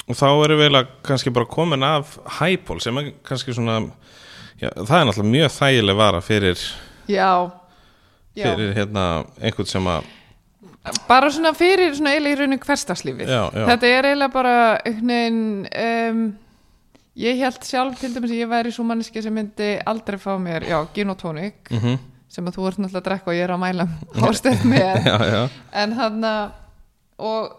og þá erum við eiginlega kannski bara komin af hæból sem er kannski svona já, það er náttúrulega mjög þægileg vara fyrir, já, já. fyrir hérna einhvern sem að bara svona fyrir svona eiginlega í rauninu já, þetta er eiginlega bara einhvern veginn um, ég held sjálf til dæmis að ég væri svo manneski sem myndi aldrei fá mér, já, gin og tónik mm sem að þú ert náttúrulega að drekka og ég er að mæla hóstið með. En hann og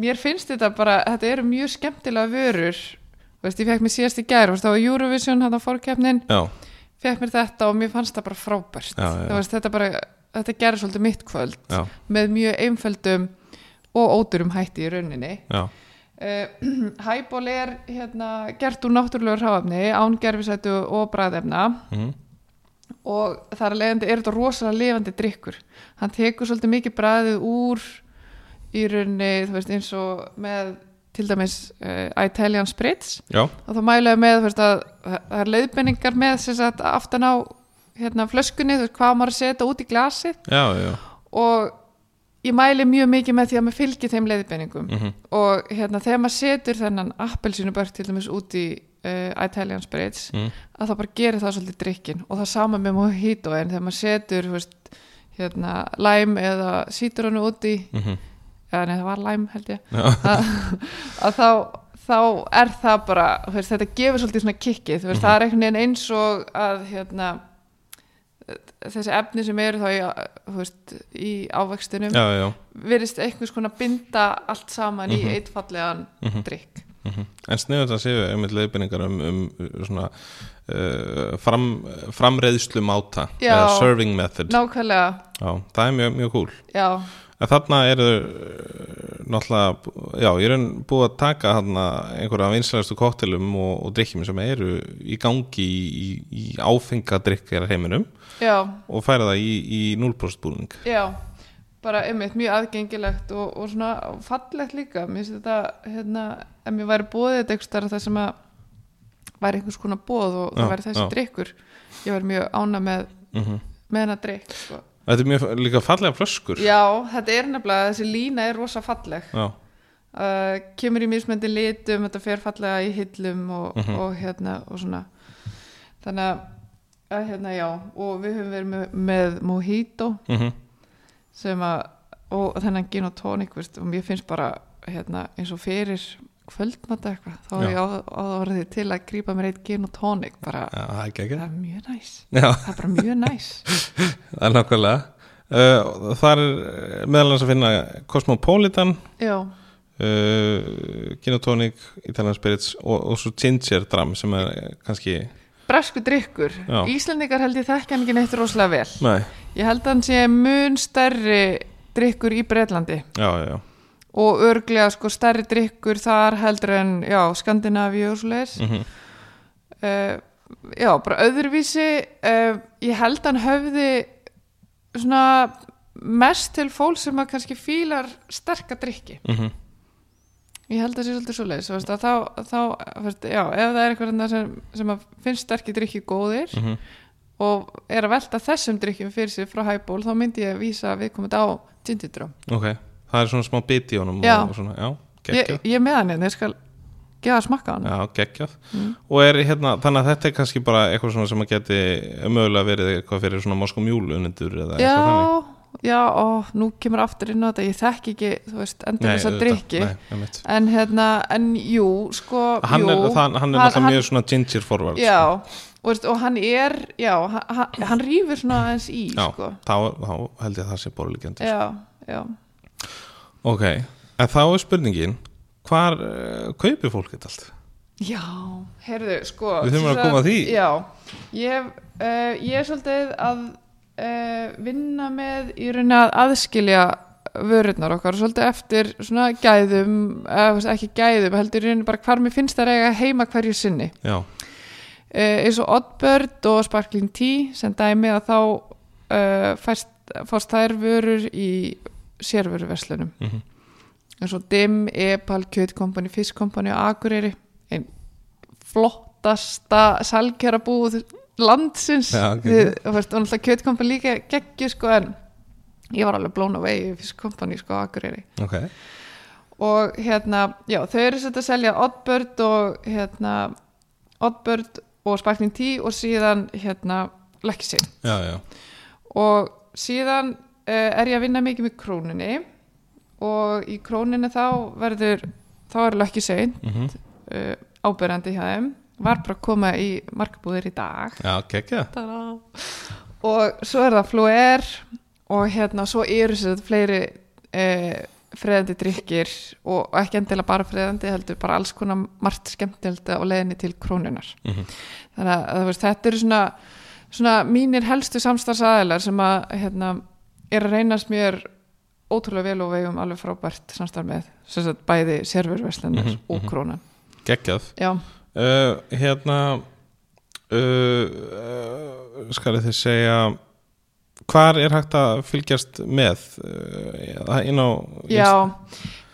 mér finnst þetta bara, þetta eru mjög skemmtilega vörur. Veist, ég fekk mér síðast í gær, veist, var Eurovision hann á fórkeppnin, já, fekk mér þetta og mér fannst það bara frábært. Já, já. Veist, þetta bara, þetta gerir svolítið mitt kvöld já, með mjög einföldum og ódurum hætti í rauninni. Uh, Hæból er hérna, gert úr náttúrulegur hráefni án gerfisætu og bræðefna mm og þar er þetta rosalega lifandi drikkur hann tekur svolítið mikið bræðið úr í rauninni, þú veist, eins og með til dæmis uh, Italian Spritz. Já, og þá mælaði með veist, að það er leiðbenningar með sagt, aftan á hérna, flöskunni, þú veist, hvað maður að setja út í glasið. Já, já. og ég mæli mjög mikið með því að maður fylgir þeim leiðbenningum Mm og hérna, þegar maður setur þennan appelsínubörk til dæmis út í uh, Italian Spritz Mm. að það bara gerir það svolítið drikkin og það sama með mojito en þegar maður setur veist, hérna, lime eða sítrunu út í Mm eða nei það var lime held ég. Að, að þá, þá er það bara veist, þetta gefur svolítið svona kikkið. Þú veist, Mhm. það er einhvern veginn eins og að hérna, þessi efni sem eru þá í, veist, í ávextinum virðist einhvers konar binda allt saman í Mhm. eitt fallegan Mhm. drikk Mm En sniður það séu einmitt leiðbynningar um, um svona uh, fram, framreiðslu máta serving method. Nákvæmlega, Já, það er mjög, mjög cool. Já, En þarna eru uh, náttúrulega, já, ég er búið að taka þarna einhverja vinslægastu koktelum og, og drikkjum sem eru í gangi í, í, í áfengadrykkjar heiminum já og færa það í, í 0% búning Já, bara einmitt mjög aðgengilegt og, og svona fallegt líka mér finnst þetta, hérna, ef mér væri bóðið þetta staðar það sem að væri einhvers konar bóð og Já, það væri þessi já. drikkur ég væri mjög ána með, mm með hennar drikk sko. Þetta er mjög líka fallega flöskur. Já, þetta er nefnilega, þessi lína er rosa falleg. Uh, kemur í mismöndi litum, þetta fer fallega í hillum og, Mhm. og hérna og svona. Þannig að, hérna já og við höfum verið með, með mojito mm sem að og þennan gin og tónik og mér finnst bara hérna, eins og fyrir kvöldmata eitthvað þá er ég á, á það orðið til að grípa mér eitt gin og tónik bara, Já, ekki ekki það er mjög næs. Já, það er bara mjög næs. Það er nákvæmlega. Uh, Það er meðal annars að finna Cosmopolitan já, uh, Gin og Tonic, Italian Spirits og, og svo Ginger Dram sem er eh, kannski bresku drikkur Já. Íslendingar held ég þekki hann ekki neitt rosalega vel. Nei, ég held að hann sé mun stærri drikkur í Breitlandi já, já, já og örglega sko stærri drikkur þar heldur en já, Skandinavíu og svo leiðis mm uh, já, bara öðruvísi uh, ég held hann höfði svona mest til fólk sem að kannski fílar sterka drikki -hmm. ég held að það sé svolítið svo leiðis þá, þá, veist, já, ef það er eitthvað sem, sem að finnst sterkir drikki góðir Mm og er að velta þessum drikkjum fyrir sig frá hæból þá myndi ég vísa viðkomandi á gindidróm Ok, það er svona smá bit í honum Já. og, og svona, já, ég, geggjað. ég er með hann en ég skal gefa að smakka hann. Já, geggjað. Mm. og er hérna, þannig að þetta er kannski bara eitthvað svona sem að geti mögulega verið eitthvað fyrir svona unnendur eða eitthvað þannig. já, já, og nú kemur aftur inn á þetta ég þekk ekki, þú veist, endur þess að drikki en hérna, en jú sko, hann, jú, er, það, hann er náttúrulega mjög svona ginger forward já, sko. og, og hann er já, hann, hann rýfur svona aðeins í já sko. þá, þá held ég að það sé borðlíkjandi já, já ok, en þá er spurningin hvar uh, kaupir fólk þetta allt? Já, heyrðu, sko Við þurfum að koma að því. Já, ég, uh, ég er svolítið að uh, vinna með í rauninni að aðskilja vörurnar okkar svolítið eftir svona gæðum eða ekki gæðum, heldur í rauninni bara hvar mér finnst það eiga heima hverju sinni já, eins og Oddbird og Sparkling Tea sem dæmi að þá fæst, fást þær vörur í sérvöruverslunum. Mm eins og Dim, Epal, Kjötkompani, Fiskkompani og Akureyri einn flottasta salgjara búð landsins. Já, ok. Þið- og náttúrulega Kjötkompani líka geggju sko en ég var alveg blown away Fiskkompani sko Akureyri. Ok. Og hérna, já, þau eru sett að selja Oddbird og hérna Oddbird og Sparkling Tea og síðan hérna já, og síðan er ég að vinna mikið með króninni og í króninni þá verður þá er Lucky Sane mm uh, ábyrjandi hjá þeim. Var bara að koma í markabúðir í dag. Já, gekkja Ta-da. og svo er það Fluer og hérna svo eru sér fleiri uh, freðandi drikkir og og ekki endilega bara freðandi heldur bara alls konar margt skemmtilegt á leiðinni til krónunar Mhm. þannig að veist, þetta eru svona, svona mínir helstu samstarfsaðilar sem að hérna, er að reynast mér ótrúlega vel og vegum alveg frábært samstarf með sagt, bæði serververslunar Mhm, og mhm. krónan. Geggjað. Já, uh, hérna uh, uh, skal ég þið segja hvar er hægt að fylgjast með? Uh, inn á já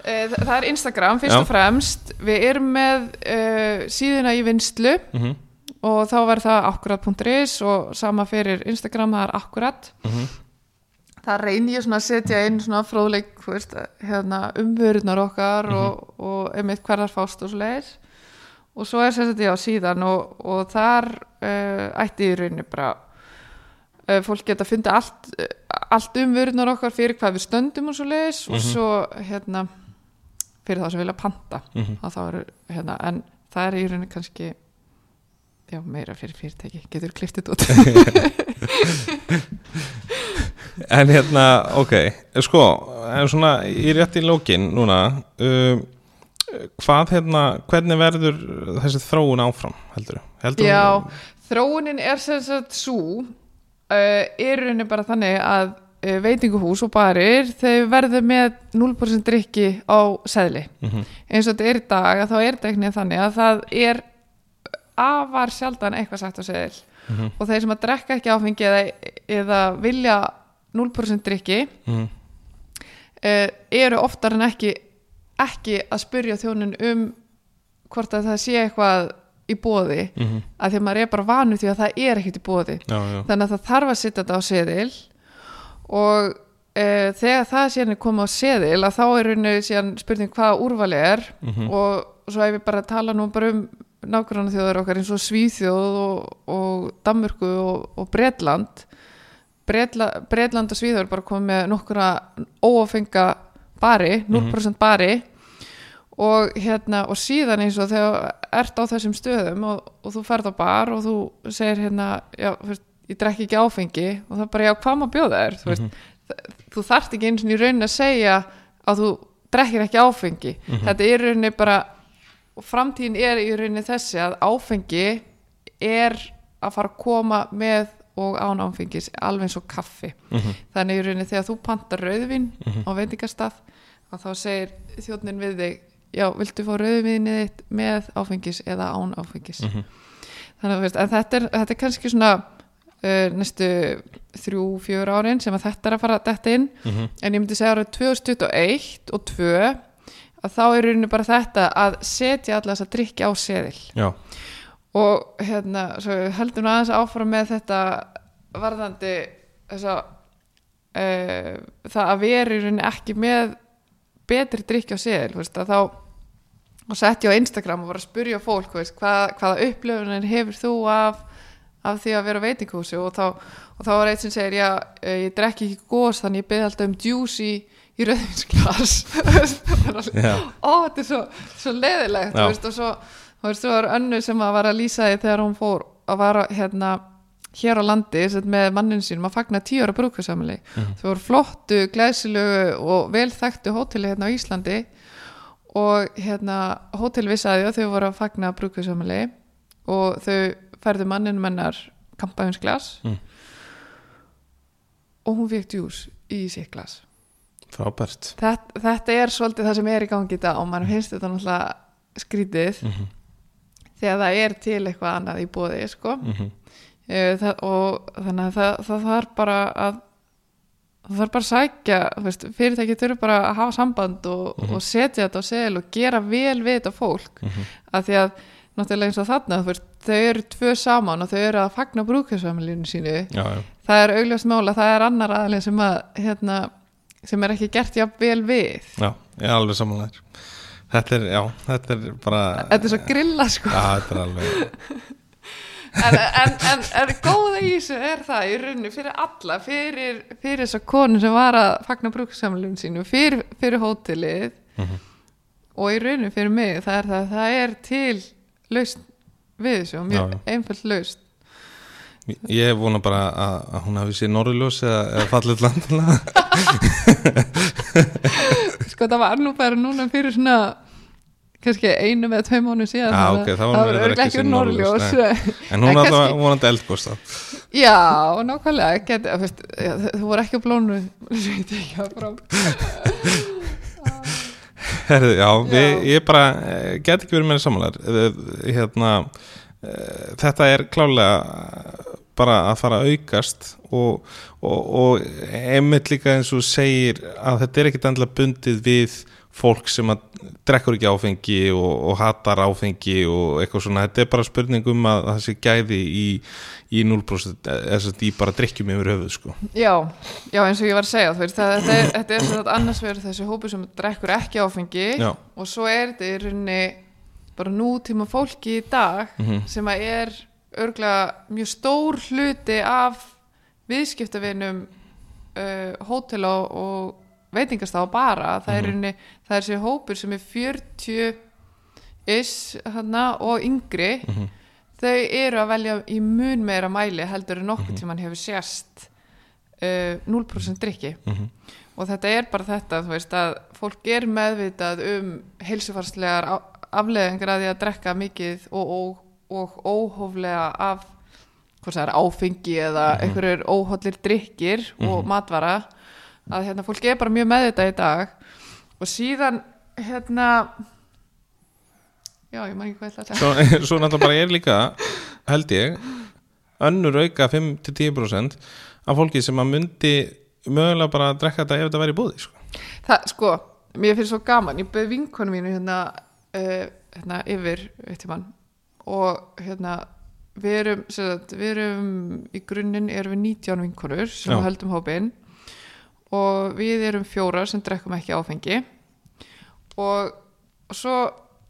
Eh, þa- það er Instagram fyrst Já. og fremst. Við erum með síðuna í vinslu mm og þá verður það akkurat.is og sama fyrir Instagram það er akkurat. -hmm. Það reynir ég svona að setja inn svona fróðleik veist, hérna, umvörunar okkar og, og einmitt hverðar fást og svo leiðis og svo er sér þetta já síðan og, og þar uh, ætti í rauninni bara uh, fólk geta að funda allt, allt umvörunar okkar fyrir hvað við stöndum og svo leiðis og Mhm. svo hérna fyrir það sem vilja panta. Mhm. að þá eru, hérna, en það er í rauninni kannski já, meira fyrir fyrirtæki, getur kliftið út En hérna, ok, sko, en svona í rétt í lókin núna, uh, hvað hérna, hvernig verður þessi þróun áfram, heldur heldur Já, þróunin er sem sagt svo uh, er rauninni bara þannig að uh, veitinguhús og barir þau verður með 0% drikki á seðli. Mm eins og þetta er í dag að þá er þetta ekki þannig að það er afar sjaldan eitthvað sagt á seðil. Mhm. og þeir sem að drekka ekki áfengi eða, eða vilja 0% drikki -hmm. uh, eru oftar en ekki ekki að spyrja þjónin um hvort að það sé eitthvað í bóði Mm að því að maður er bara vanur því að það er ekkert í bóði Já, já, þannig að það þarf að setja þetta á seðil og e, þegar það síðan er komið á seðil að þá er rauninu síðan spurning hvaða úrvali er Mhm. og svo ef við bara tala nú bara um nákvæmna þjóðar okkar eins og Svíþjóð og, og Danmörku og, og Bretland Bretla, Bretland og Svíþjóð er bara komið með nokkura óafenga bari, 0% bari. Og hérna og síðan eins og þegar ert á þessum stöðum og, og þú ferð á bar og þú segir hérna já, veist, ég drekki ekki áfengi. Og það er bara já, hvað maður bjóða þér? Þú, veist, þú þarft ekki eins og í raunin að segja að þú drekkir ekki áfengi. Þetta er í rauninni bara og framtíðin er í rauninni þessi að áfengi er að fara að koma með og án áfengis alveg eins og kaffi Mhm. þannig í rauninni þegar þú pantar rauðvin á veitingastað að þá segir þjóðnin við þig já, viltu fá rauðvinið þitt með áfengis eða án áfengis Mhm. þannig að veist, þetta er, þetta er kannski svona uh, næstu þrjú, fjör árin sem að þetta er að fara þetta inn Mhm. en ég myndi segja árið 2021 og 2 að þá er rauninni bara þetta að setja alla þess að drikja á seðil já, og hérna, svo heldum við aðeins áfram með þetta varðandi þessa uh, það að rauninni ekki með betri drikki á að þá og sett ég á Instagram og var að spurja fólk veist, hvað, hvaða upplöfunin hefur þú af, af því að vera á veitinghúsi og þá, og þá var eitt sem segir já, eh, ég drekki ekki gós þannig ég beði alltaf um juice í, já, ó, þetta er svo, svo leðilegt þú veist, og þú var önnu sem að var að lýsa því þegar hún fór að vara hérna hér á landi með mannin sínum að fagna tíu ára brúkvæðsamli Mhm. þau voru flottu, glæsilegu og vel þekktu hóteli hérna á Íslandi. Og hérna hótel vissaði og þau voru að fagna brúkvæðsamli og þau færðu mannin mennar kampaðinsglas Mm. og hún fekk djús í sitt glas. Frábært. Þetta, þetta er svolítið það sem er í gangi dag og mann finnst þetta náttúrulega skrítið Mhm. þegar það er til eitthvað annað í bóði sko. Mhm. Eh, það, og þannig að það, það þarf bara að það þarf bara að sækja veist, fyrirtæki þurfa bara að hafa samband og, og setja þetta á sel og gera vel við þetta fólk Mhm. að því að náttúrulega eins og þarna veist, þau eru tvö saman og þau eru að fagna brúkvæðsfamilínu sínu já, já, það er augljóst mála, það er annar aðlið sem að hérna, sem er ekki gert jafn vel við já, ég er alveg samanlegar þetta er, já, þetta er bara þetta er svo grilla sko. Já, þetta er alveg en, en, en, en góða í þessu er það í rauninni fyrir alla fyrir, fyrir þessa konu sem var að fagna brúksamlun sínu fyrir, fyrir hótelið Mhm. og í rauninni fyrir mig það er það, það er til lausn við þessu mjög einföld lausn. Ég vona bara að, að hún hafi sér norðurljós eða, eða fallið landilega sko það var nú bara núna fyrir svona kannski einu með tvei mánu síðan Ah, þannig ok, að það var- var var örglega ekki norðljós en hún kannski- vonandi eldgóst já, nákvæmlega get, fyrst, já, þú voru ekki á blónu Herðu, já, Já. ég bara eh, get ekki verið með samanlegar hérna eh, þetta er klálega bara að fara að aukast og, og, og einmitt líka eins og segir að þetta er ekkit endilega bundið við fólk sem að drekkur ekki áfengi og, og hatar áfengi og eitthvað svona, þetta er bara spurning um að það sé gæði í, í 0% eða sem sagt í bara drikkjum yfir höfuð sko. Já, já eins og ég var að segja veist, það, þetta er, þetta er sagt annars verður þessi hópu sem drekkur ekki áfengi Já. og svo er þetta í rauninni bara nútíma fólki í dag Mhm. sem að er örglega mjög stór hluti af viðskiptavinum uh, hótela og veitingastafa bara það er rauninni, það er þessi hópur sem er 40 is hana, og yngri Mhm. þau eru að velja í mun meira mæli heldur en nokkuð tíman hefur sérst uh, 0% drikki Mhm. og þetta er bara þetta veist að fólk er meðvitað um heilsufarslegar afleiðingar að því að drekka mikið og, og, og óhóflega af hvað það er áfengi eða einhverjur óhóllir drikkir og matvara að hérna fólk er bara mjög meðvitað í dag. Og síðan hérna já ég man ekki hvað ég segja. Svo, svo náttúrulega bara er líka held ég önnur auka 5-10% af fólki sem að myndi mögulega bara að drekka þetta ef þetta væri í búði sko. Það, sko, mér finnst svo gaman, ég bauð vinkonu mínu hérna, uh, hérna yfir eitt tímann og hérna við erum, sagt, við erum í grunninn erum við 19 vinkonur sem Já. höldum hópinn og við erum fjórar sem drekkum ekki áfengi og, og svo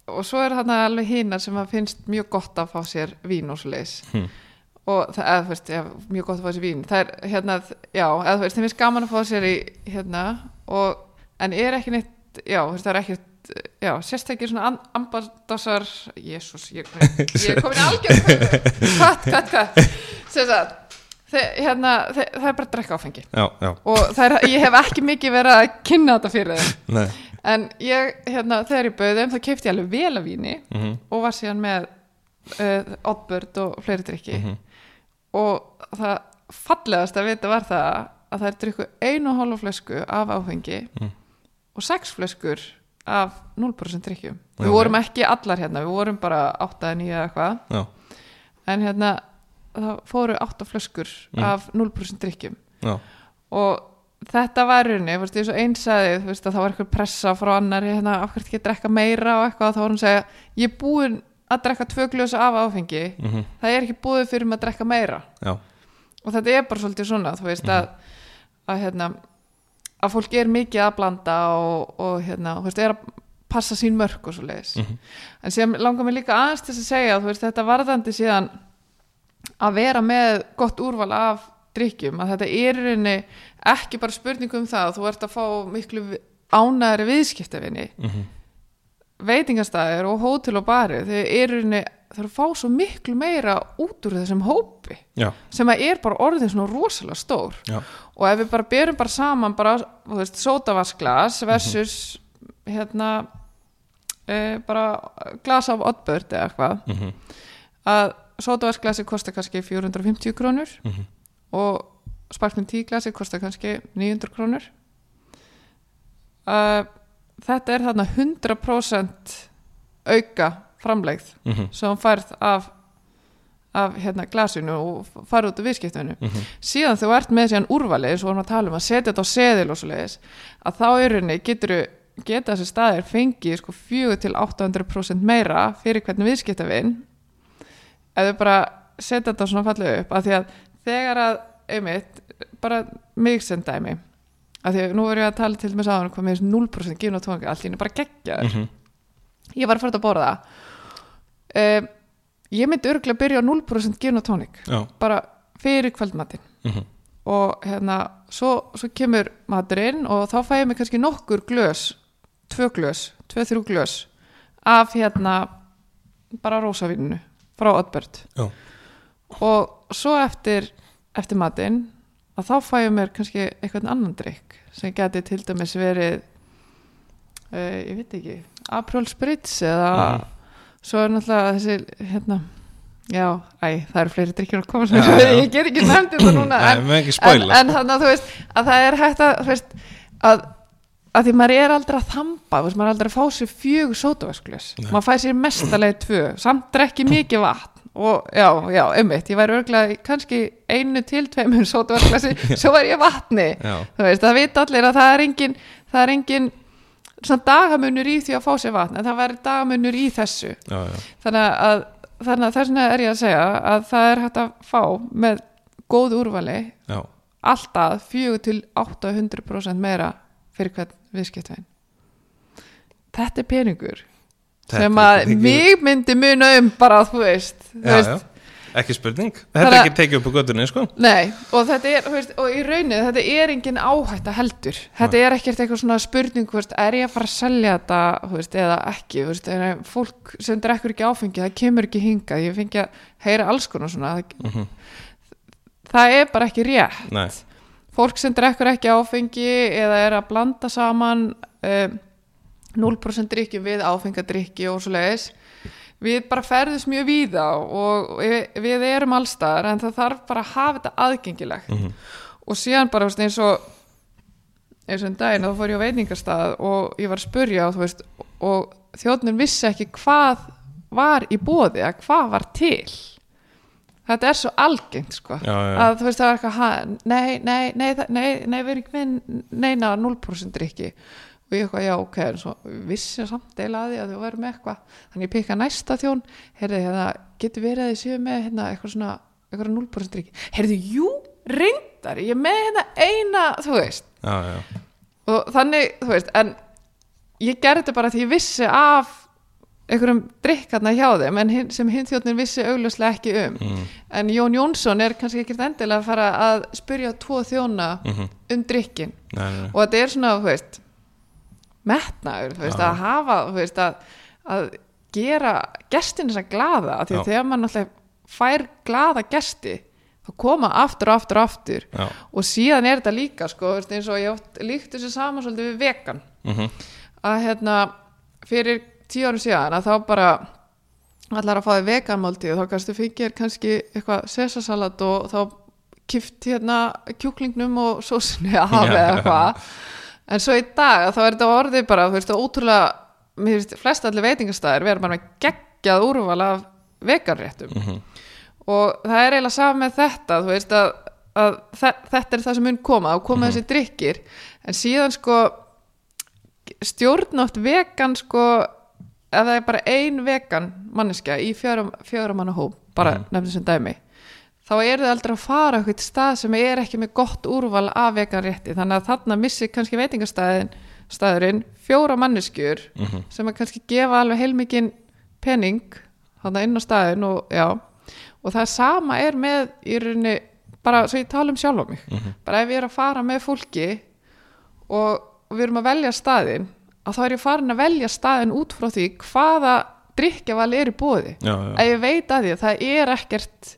og svo er þarna alveg hinar sem finnst mjög gott að fá sér vín og svo leis Hmm. og það, eða þú veist, já, mjög gott að fá sér vín það er, hérna, já, eða þú veist, þeim finnst gaman að fá sér í, hérna, og en er ekki neitt, já, þú veist, það er ekki já, sérstakir svona am- ambassar jésús, ég, ég er komin algjör hvað, hvað, hvað sem sagt, hérna þe, það er bara að drekka áfengi. Já, já, og það er, ég hef ekki mikið verið að kynna þetta fyrir þeim. Nei. En ég, hérna, þegar ég bauði þeim þá keipti ég alveg vel af víni mm og var síðan með uh, oddbird og fleiri drikki Mhm. og það fallegast að vita var það að það er drikku einu og hálfa flösku af áfengi Mm. og sex flöskur af 0% drikkjum við vorum ekki allar hérna, við vorum bara 8 eða 9 eða eitthvað. En hérna það fóru 8 flöskur Mm. af 0% drikkjum já, og þetta var runni, þú veist, eins og einn sagði þú veist, að það var eitthvað pressa frá annari hérna, af hverju ekki að drekka meira og eitthvað þá var hún að segja, ég er búin að drekka tvö glösa af áfengi, mm það er ekki búið fyrir mig að drekka meira. Já, og þetta er bara svolítið svona, þú veist að, að hérna að fólk er mikið að blanda og, og hérna, þú veist, er að passa sín mörk og svo leiðis Mhm. en síðan langar mér líka aðeins til að segja veist, þetta varðandi síðan að vera með gott úrval af drikkjum, að þetta er rauninni ekki bara spurning um það þú ert að fá miklu ánæðri viðskiptavinni mm veitingastæðir og hótel og bari þau eru í eru að fá svo miklu meira út úr þessum hópi já, sem að er bara orðin svona rosalega stór. Já, og ef við bara berum bara saman bara, þú veist, sótavaskglas versus hérna e, bara glas af oddbird eða eitthvað mm að sótavaskglasi kostar kannski 450 krónur Mhm. og sparknum tíglasi kostar kannski 900 krónur. Uh, þetta er þarna 100% auka framlegð Mhm. sem hún færð af, af hérna, glasinu og farið út af viðskiptinu Mhm. síðan þú ert með síðan úrvalið eins og vorum að tala um að setja þetta á seðil og svo leiðis að þá í rauninni getur geta þessi staðir fengið sko 4 til 800% meira fyrir hvernig viðskiptavinn þau bara setja þetta svona fallið upp að því að þegar að einmitt, bara mig sem dæmi að því að nú er ég að tala til með sáðan hvað með þessu 0% gin og tónleika henni bara geggja mm -hmm. ég var að fara að borða um, ég myndi örgulega byrja á 0% gin og tónik bara fyrir kvöldmatinn mm og hérna svo, svo kemur maturinn og þá fæ ég mig kannski nokkur glös tvö glös, tvö þrjú glös af hérna bara rósavínu frá Já. og svo eftir eftir matinn að þá fæ ég mér kannski eitthvað annan drikk sem geti til dæmis verið uh, ég veit ekki April Spritz eða Mhm. Svo er náttúrulega þessi hérna já, æ, það eru fleiri drikkjur að koma Já, já. ég ger ekki nefndi þetta núna en, ekki en, en þannig að þú veist að það er hægt að þú veist, að, að því maður er aldrei að þamba þú veist, maður er aldrei að fá sér fjögur sótavæsklös Nei. maður fæ sér mestalegi tvö samt drekki mikið vatn og já, já, ummitt, ég væri örgulega kannski einu til tveimur sótavæsklösi svo væri ég vatni. Veist, það vita allir að það er engin það er engin svona dagamunur í því að fá sér vatn en það væri dagamunur í þessu. Já, já. Þannig að, að þess vegna er ég að segja að það er hægt að fá með góð úrvali Já, alltaf 4 til 800% meira fyrir hvern viðskiptvegin þetta er peningur Þetta sem að mig myndi muna um bara þú veist, þú veist Ekki spurning. Þetta er að- ekki tekið upp á göttunni, sko. Nei, og þetta er, veist, og í rauninni þetta er engin áhætta heldur. Þetta er ekkert eitthvað svona spurning veist, er ég að fara að selja þetta veist, eða ekki, fólk sem drekkur ekki áfengi, það kemur ekki hingað. Ég fengi að heyra alls konar svona það, Mhm. það er bara ekki rétt. Nei, fólk sem drekkur ekki áfengi eða er að blanda saman um, 0% drikki við áfengadrykki og svo leiðis við bara ferðum mjög víða og við, erum allstaðar en það þarf bara að hafa þetta aðgengilegt. Mhm. og síðan bara veist, eins og eins og en daginn þá fór ég á veitingastað og ég var að spurja þú veist, og þjóðnum vissi ekki hvað var í bóði að hvað var til. Þetta er svo algengt sko. Já, já. Að þú veist það var eitthvað ha, nei, nei, nei, það- nei, nei, við erum ekki með neina 0% drikki og ég eitthvað, já, ok, en svo vissi samt deila að því að þú verður með eitthvað. Þannig ég pikka næsta þjón, heyrðu, hérna getur verið að þið séu með hérna eitthvað svona eitthvað 0% drikki, heyrðu, jú reyndar, ég með hérna eina þú veist, Já, já. Og þannig, þú veist, en ég gerði þetta bara því ég vissi af einhverjum drikkarna hjá þeim en hin, sem hinn þjóðnin vissi augljóslega ekki um. Mm. en Jón Jónsson er kannski ekkert endilega að fara að spyrja tvo þjóna Mm um drikkin Nei, nei, nei. Og þetta er svona, þú veist metnaður, þú veist, að hafa þú veist, að, að gera gestin þess að glaða, af því að þegar mann alltaf fær glaða gesti þá koma aftur og aftur og aftur. Já, og síðan er þetta líka, sko, veist, eins og ég oft líkt þessu saman svolítið við vegan. Mhm. Að hérna fyrir tíu árum síðan að þá bara allar að fá þig veganmáltíð og þá kannski fengir kannski eitthvað sesasalat og þá kift hérna kjúklingnum og sósunni af eða eitthvað en svo í dag þá er þetta orðið bara þú veist ótrúlega, mér finnst flest allir veitingastæðir vera bara með geggjað úrval af veganréttum mhm. og það er eiginlega saman með þetta þú veist að, að þe- þetta er það sem mun koma og koma þessi drikkir en síðan sko stjórnátt vegan sko ef það er bara ein vegan manneskja í fjörum, fjörum manna hóp bara Mhm. nefnir sem dæmi þá er þið aldrei að fara á eitthvað stað sem er ekki með gott úrval af vegan rétti. Þannig að þarna missi kannski veitingastæðin staðurinn fjóra manneskjur Mhm. sem að kannski gefa alveg heilmikinn pening þarna inn á staðin og já. Og það sama er með í rauninni bara svo ég tala um sjálf á mig. Mhm. bara ef ég er að fara með fólki og, og við erum að velja staðin að þá er ég farin að velja staðin út frá því hvaða drikkjaval er í bóði að ég veit að því að það er ekkert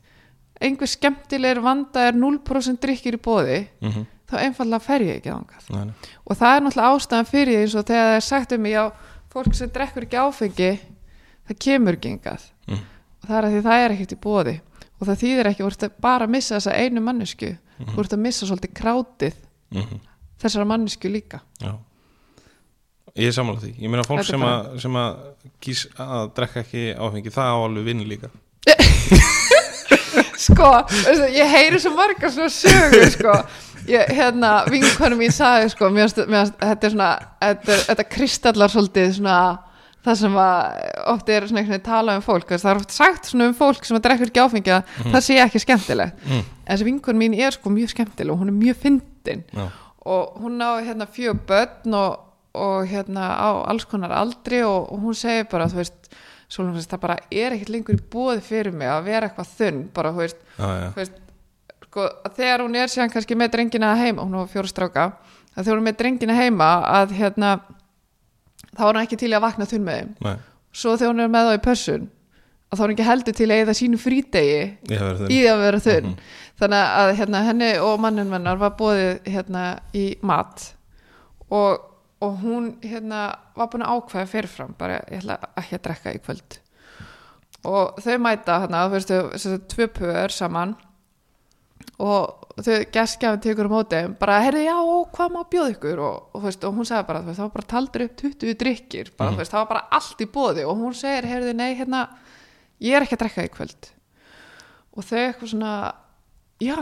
einhver skemmtilegur vanda er 0% drikkir í bóði Mhm. þá einfallega fer ég ekki nei. og það er náttúrulega ástæðan fyrir því eins og þegar það er sagt um mig já, fólk sem drekkur ekki áfengi það kemur ekki engað Mm. og það er að því það er ekkert í bóði og það þýðir ekki, þú ert bara að missa þessa einu mannesku, þú ert að missa svolítið krátið Mhm. þessara mannesku líka. Já. Ég er sammála því. Ég meina fólk sem, að, sem að kýs að drekka ekki áfengi það á alveg vinni líka sko, ég heyri svo margar svona sögur sko. Ég, hérna, vinkonum mín sagði sko mér, mér, þetta er svona þetta, þetta kristallar svolítið svona það sem að oft er svona einhvern veginn tala um fólk, það er oft sagt svona um fólk sem að drekkur ekki áfengi að það sé ekki skemmtilegt. Mm. en þessi vinkonum mín er sko mjög skemmtileg og hún er mjög fyndin. Já, og hún á hérna fjögur börn og, og hérna á alls konar aldri og, og hún segir bara, þú veist Sólum finnst það bara er ekkert lengur bóði fyrir mig að vera eitthvað þunn bara, þú veist, þú veist sko, þegar hún er síðan kannski með drengina heima hún var fjóra stráka að þegar hún er með drengina heima að hérna þá er hún ekki til að vakna þunn með þeim. Nei, svo þegar hún er með þá í pössun að þá er hún ekki heldur til að eða sínu þunn. í að vera þunn. Mhm. þannig að hérna, henni og mannin mennar var bóðið hérna, í mat og, og hún hérna, var búin að ákveða fyrirfram bara ég ætla ekki að drekka í kvöld. Og þau mæta hérna, þú veistu, þessi tvö pöður saman. Og þau geskjafin tekur á móti bara, heyrðu, já, og hvað má bjóða ykkur? Og, og, veist, og hún sagði bara, veist, það var bara taldur upp 20 drikkir, bara, þú veist, það var bara allt í bóði og hún segir, heyrðu, nei, hérna ég er ekki að drekka í kvöld. Og þau eitthvað svona já,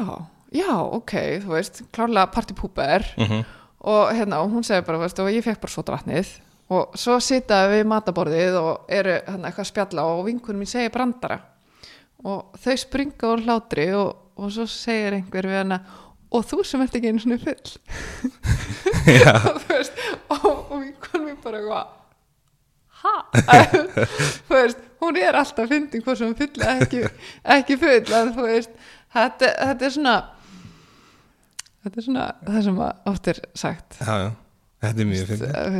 já, ok, þú veist klárlega partypúper Mhm. Og hérna, og hún segir bara, veist, og ég fekk bara sota vatnið og svo sita við mataborðið og eru hérna eitthvað að spjalla og vinkunum mín segir brandara. Og þau springa úr hlátri og, og svo segir einhver við hana og þú sem ert ekki einu svona full. Og þú veist og, og vinkunum mín bara eitthvað ha? þú veist, hún er alltaf fyndin hvað sem full eða ekki, ekki full þú veist, þetta, þetta er svona þetta er svona það sem oft er sagt. Já, já, þetta er mjög að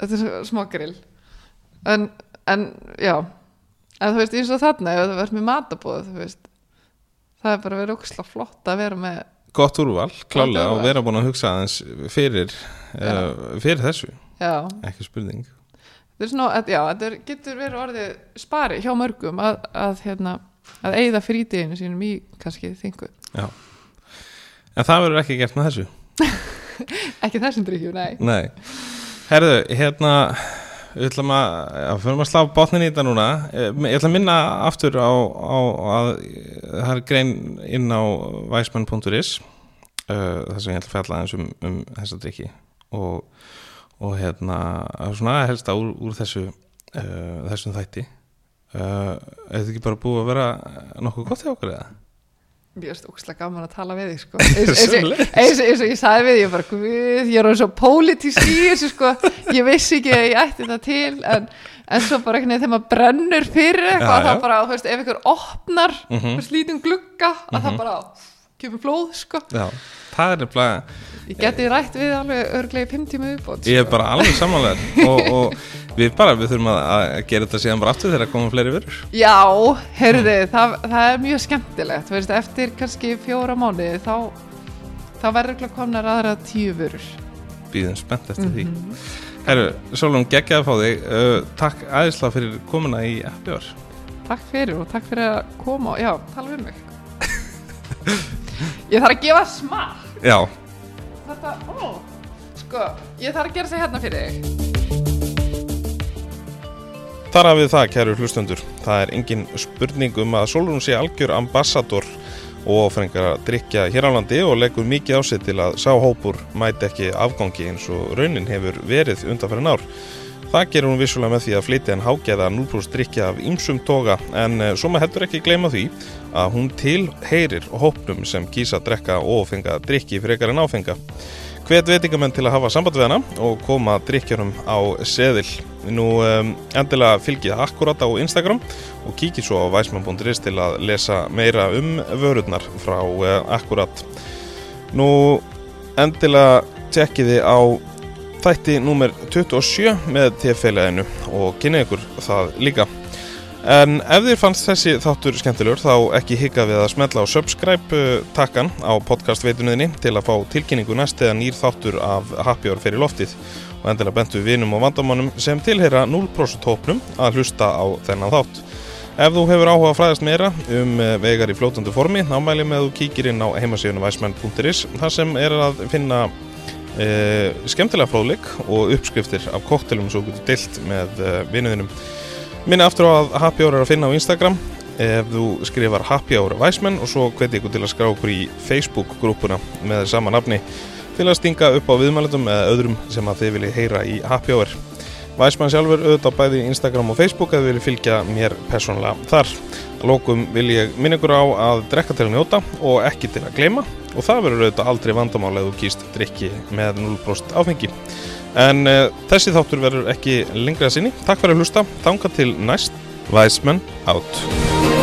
þetta er smá grill. En, en já. En þú veist eins og þarna ef þú verður með matabóð það er bara verið óksla flott að vera með gott úrval, klálega og vera búin að hugsa aðeins fyrir, uh, fyrir þessu. Já, ekki spurning. Þetta er svona, að, já, þetta getur verið orðið spari hjá mörgum að, að hérna að eigða frítíðinu sínum í kannski þingu. Já. En það verður ekki gert með þessu. Ekki þessum drikkjum, nei. Nei, herðu, hérna við ætlum að, við fyrir að slá botnin í þetta núna, Eh, ég ætla að minna aftur á, á að það er grein inn á væsmann.is uh, þar sem ég ætla að fjalla aðeins um, um þessa drikki og, og hérna svona helst á úr, úr þessu uh, þessum þætti. Uh, er þetta ekki bara búið að vera nokkuð gott hjá okkur eða? Finnst ógustlega gaman að tala við þig sko. eins, og ég sagði við ég bara, guð, ég er orðin svo pólitísk í þessu sko, ég vissi ekki að ég ætti það til en, en svo bara þegar maður brennur fyrir eitthvað, þá bara, þú veist, ef einhver opnar mm Mhm. -hmm. lítinn glugga, að það bara kemur blóð sko, Já, það er nefnilega ég geti rætt við alveg örglega í fimm tíma uppbót Ég er sko. bara alveg samanlegar og, og við bara, við þurfum að, að gera þetta síðan bara aftur þegar koma fleiri vörur. Já, heyrðu, það, það er mjög skemmtilegt, þú veist, eftir kannski fjóra mánuði, þá þá verður ekki komnar aðra tíu vörur. Býðum spennt eftir Mhm. því Herru, Solon, geggjaði að fá þig. Uh, Takk aðeinslega fyrir komuna í Appjör Takk fyrir og takk fyrir að koma já, tala við mig. Ég þarf að gefa smak Já, Þetta, ó, sko, ég þarf að gera það hérna fyrir þig þar hafið það, kæru hlustundur Það er engin spurning um að Solon sé algjör ambassador og frengar að drikja hér á landi og leggur mikið á sig til að sá hópur mæti ekki afgangi eins og raunin hefur verið undanfærin ár Það gerur hún vissulega með því að flytja en hágeða 0% drikja af ýmsum toga en eh, svo maður heldur ekki gleyma því að hún tilheyrir hópnum sem kýsa að drekka og fenga drikki frekar en áfenga. Hvet veitingamenn til að hafa samband við hana og koma drikkjarum á seðil. Nú um, endilega fylgið akkurat á Instagram og kíkið svo á væsmann.is til að lesa meira um vörurnar frá uh, akkurat. Nú endilega tekkiði á þætti númer 27 með TF-félaginu og kynna ykkur það líka. En ef þér fannst þessi þáttur skemmtilegur þá ekki hika við að smetla á subscribe uh, takkan á podcastveitunniðinni til að fá tilkynningu næst eða nýr þáttur af Happy Hour fyrir loftið og endilega bentu vinum og vandamannum sem tilheyra 0% hópnum að hlusta á þennan þátt. Ef þú hefur áhuga að fræðast meira um uh, vegar í fljótandi formi þá mælum með að þú kíkir inn á heimasíðunum væsmenn.is þar sem er að finna uh, skemmtilega fróðleik og uppskriftir af koktelum svo getur dilt með uh, vinuðinum Minna aftur á að Happy Hour er að finna á Instagram ef þú skrifar Happy Hour Væsmenn og svo hveti ykkur til að skrá okkur í Facebook-grúpuna með sama nafni til að stinga upp á viðmælandum eða öðrum sem að þið viljið heyra í Happy Hour. Væsmenn sjálfur auðvitað bæði Instagram og Facebook að þið viljið fylgja mér persónulega þar. Að lókum vil ég minna ykkur á að drekka til að njóta og ekki til að gleyma og það verður auðvitað aldrei vandamál ef þú kýst drikki með 0% áfengi. En uh, þessi þáttur verður ekki lengra sinni. Takk fyrir að hlusta. Tanga til næst. Væsmenn átt.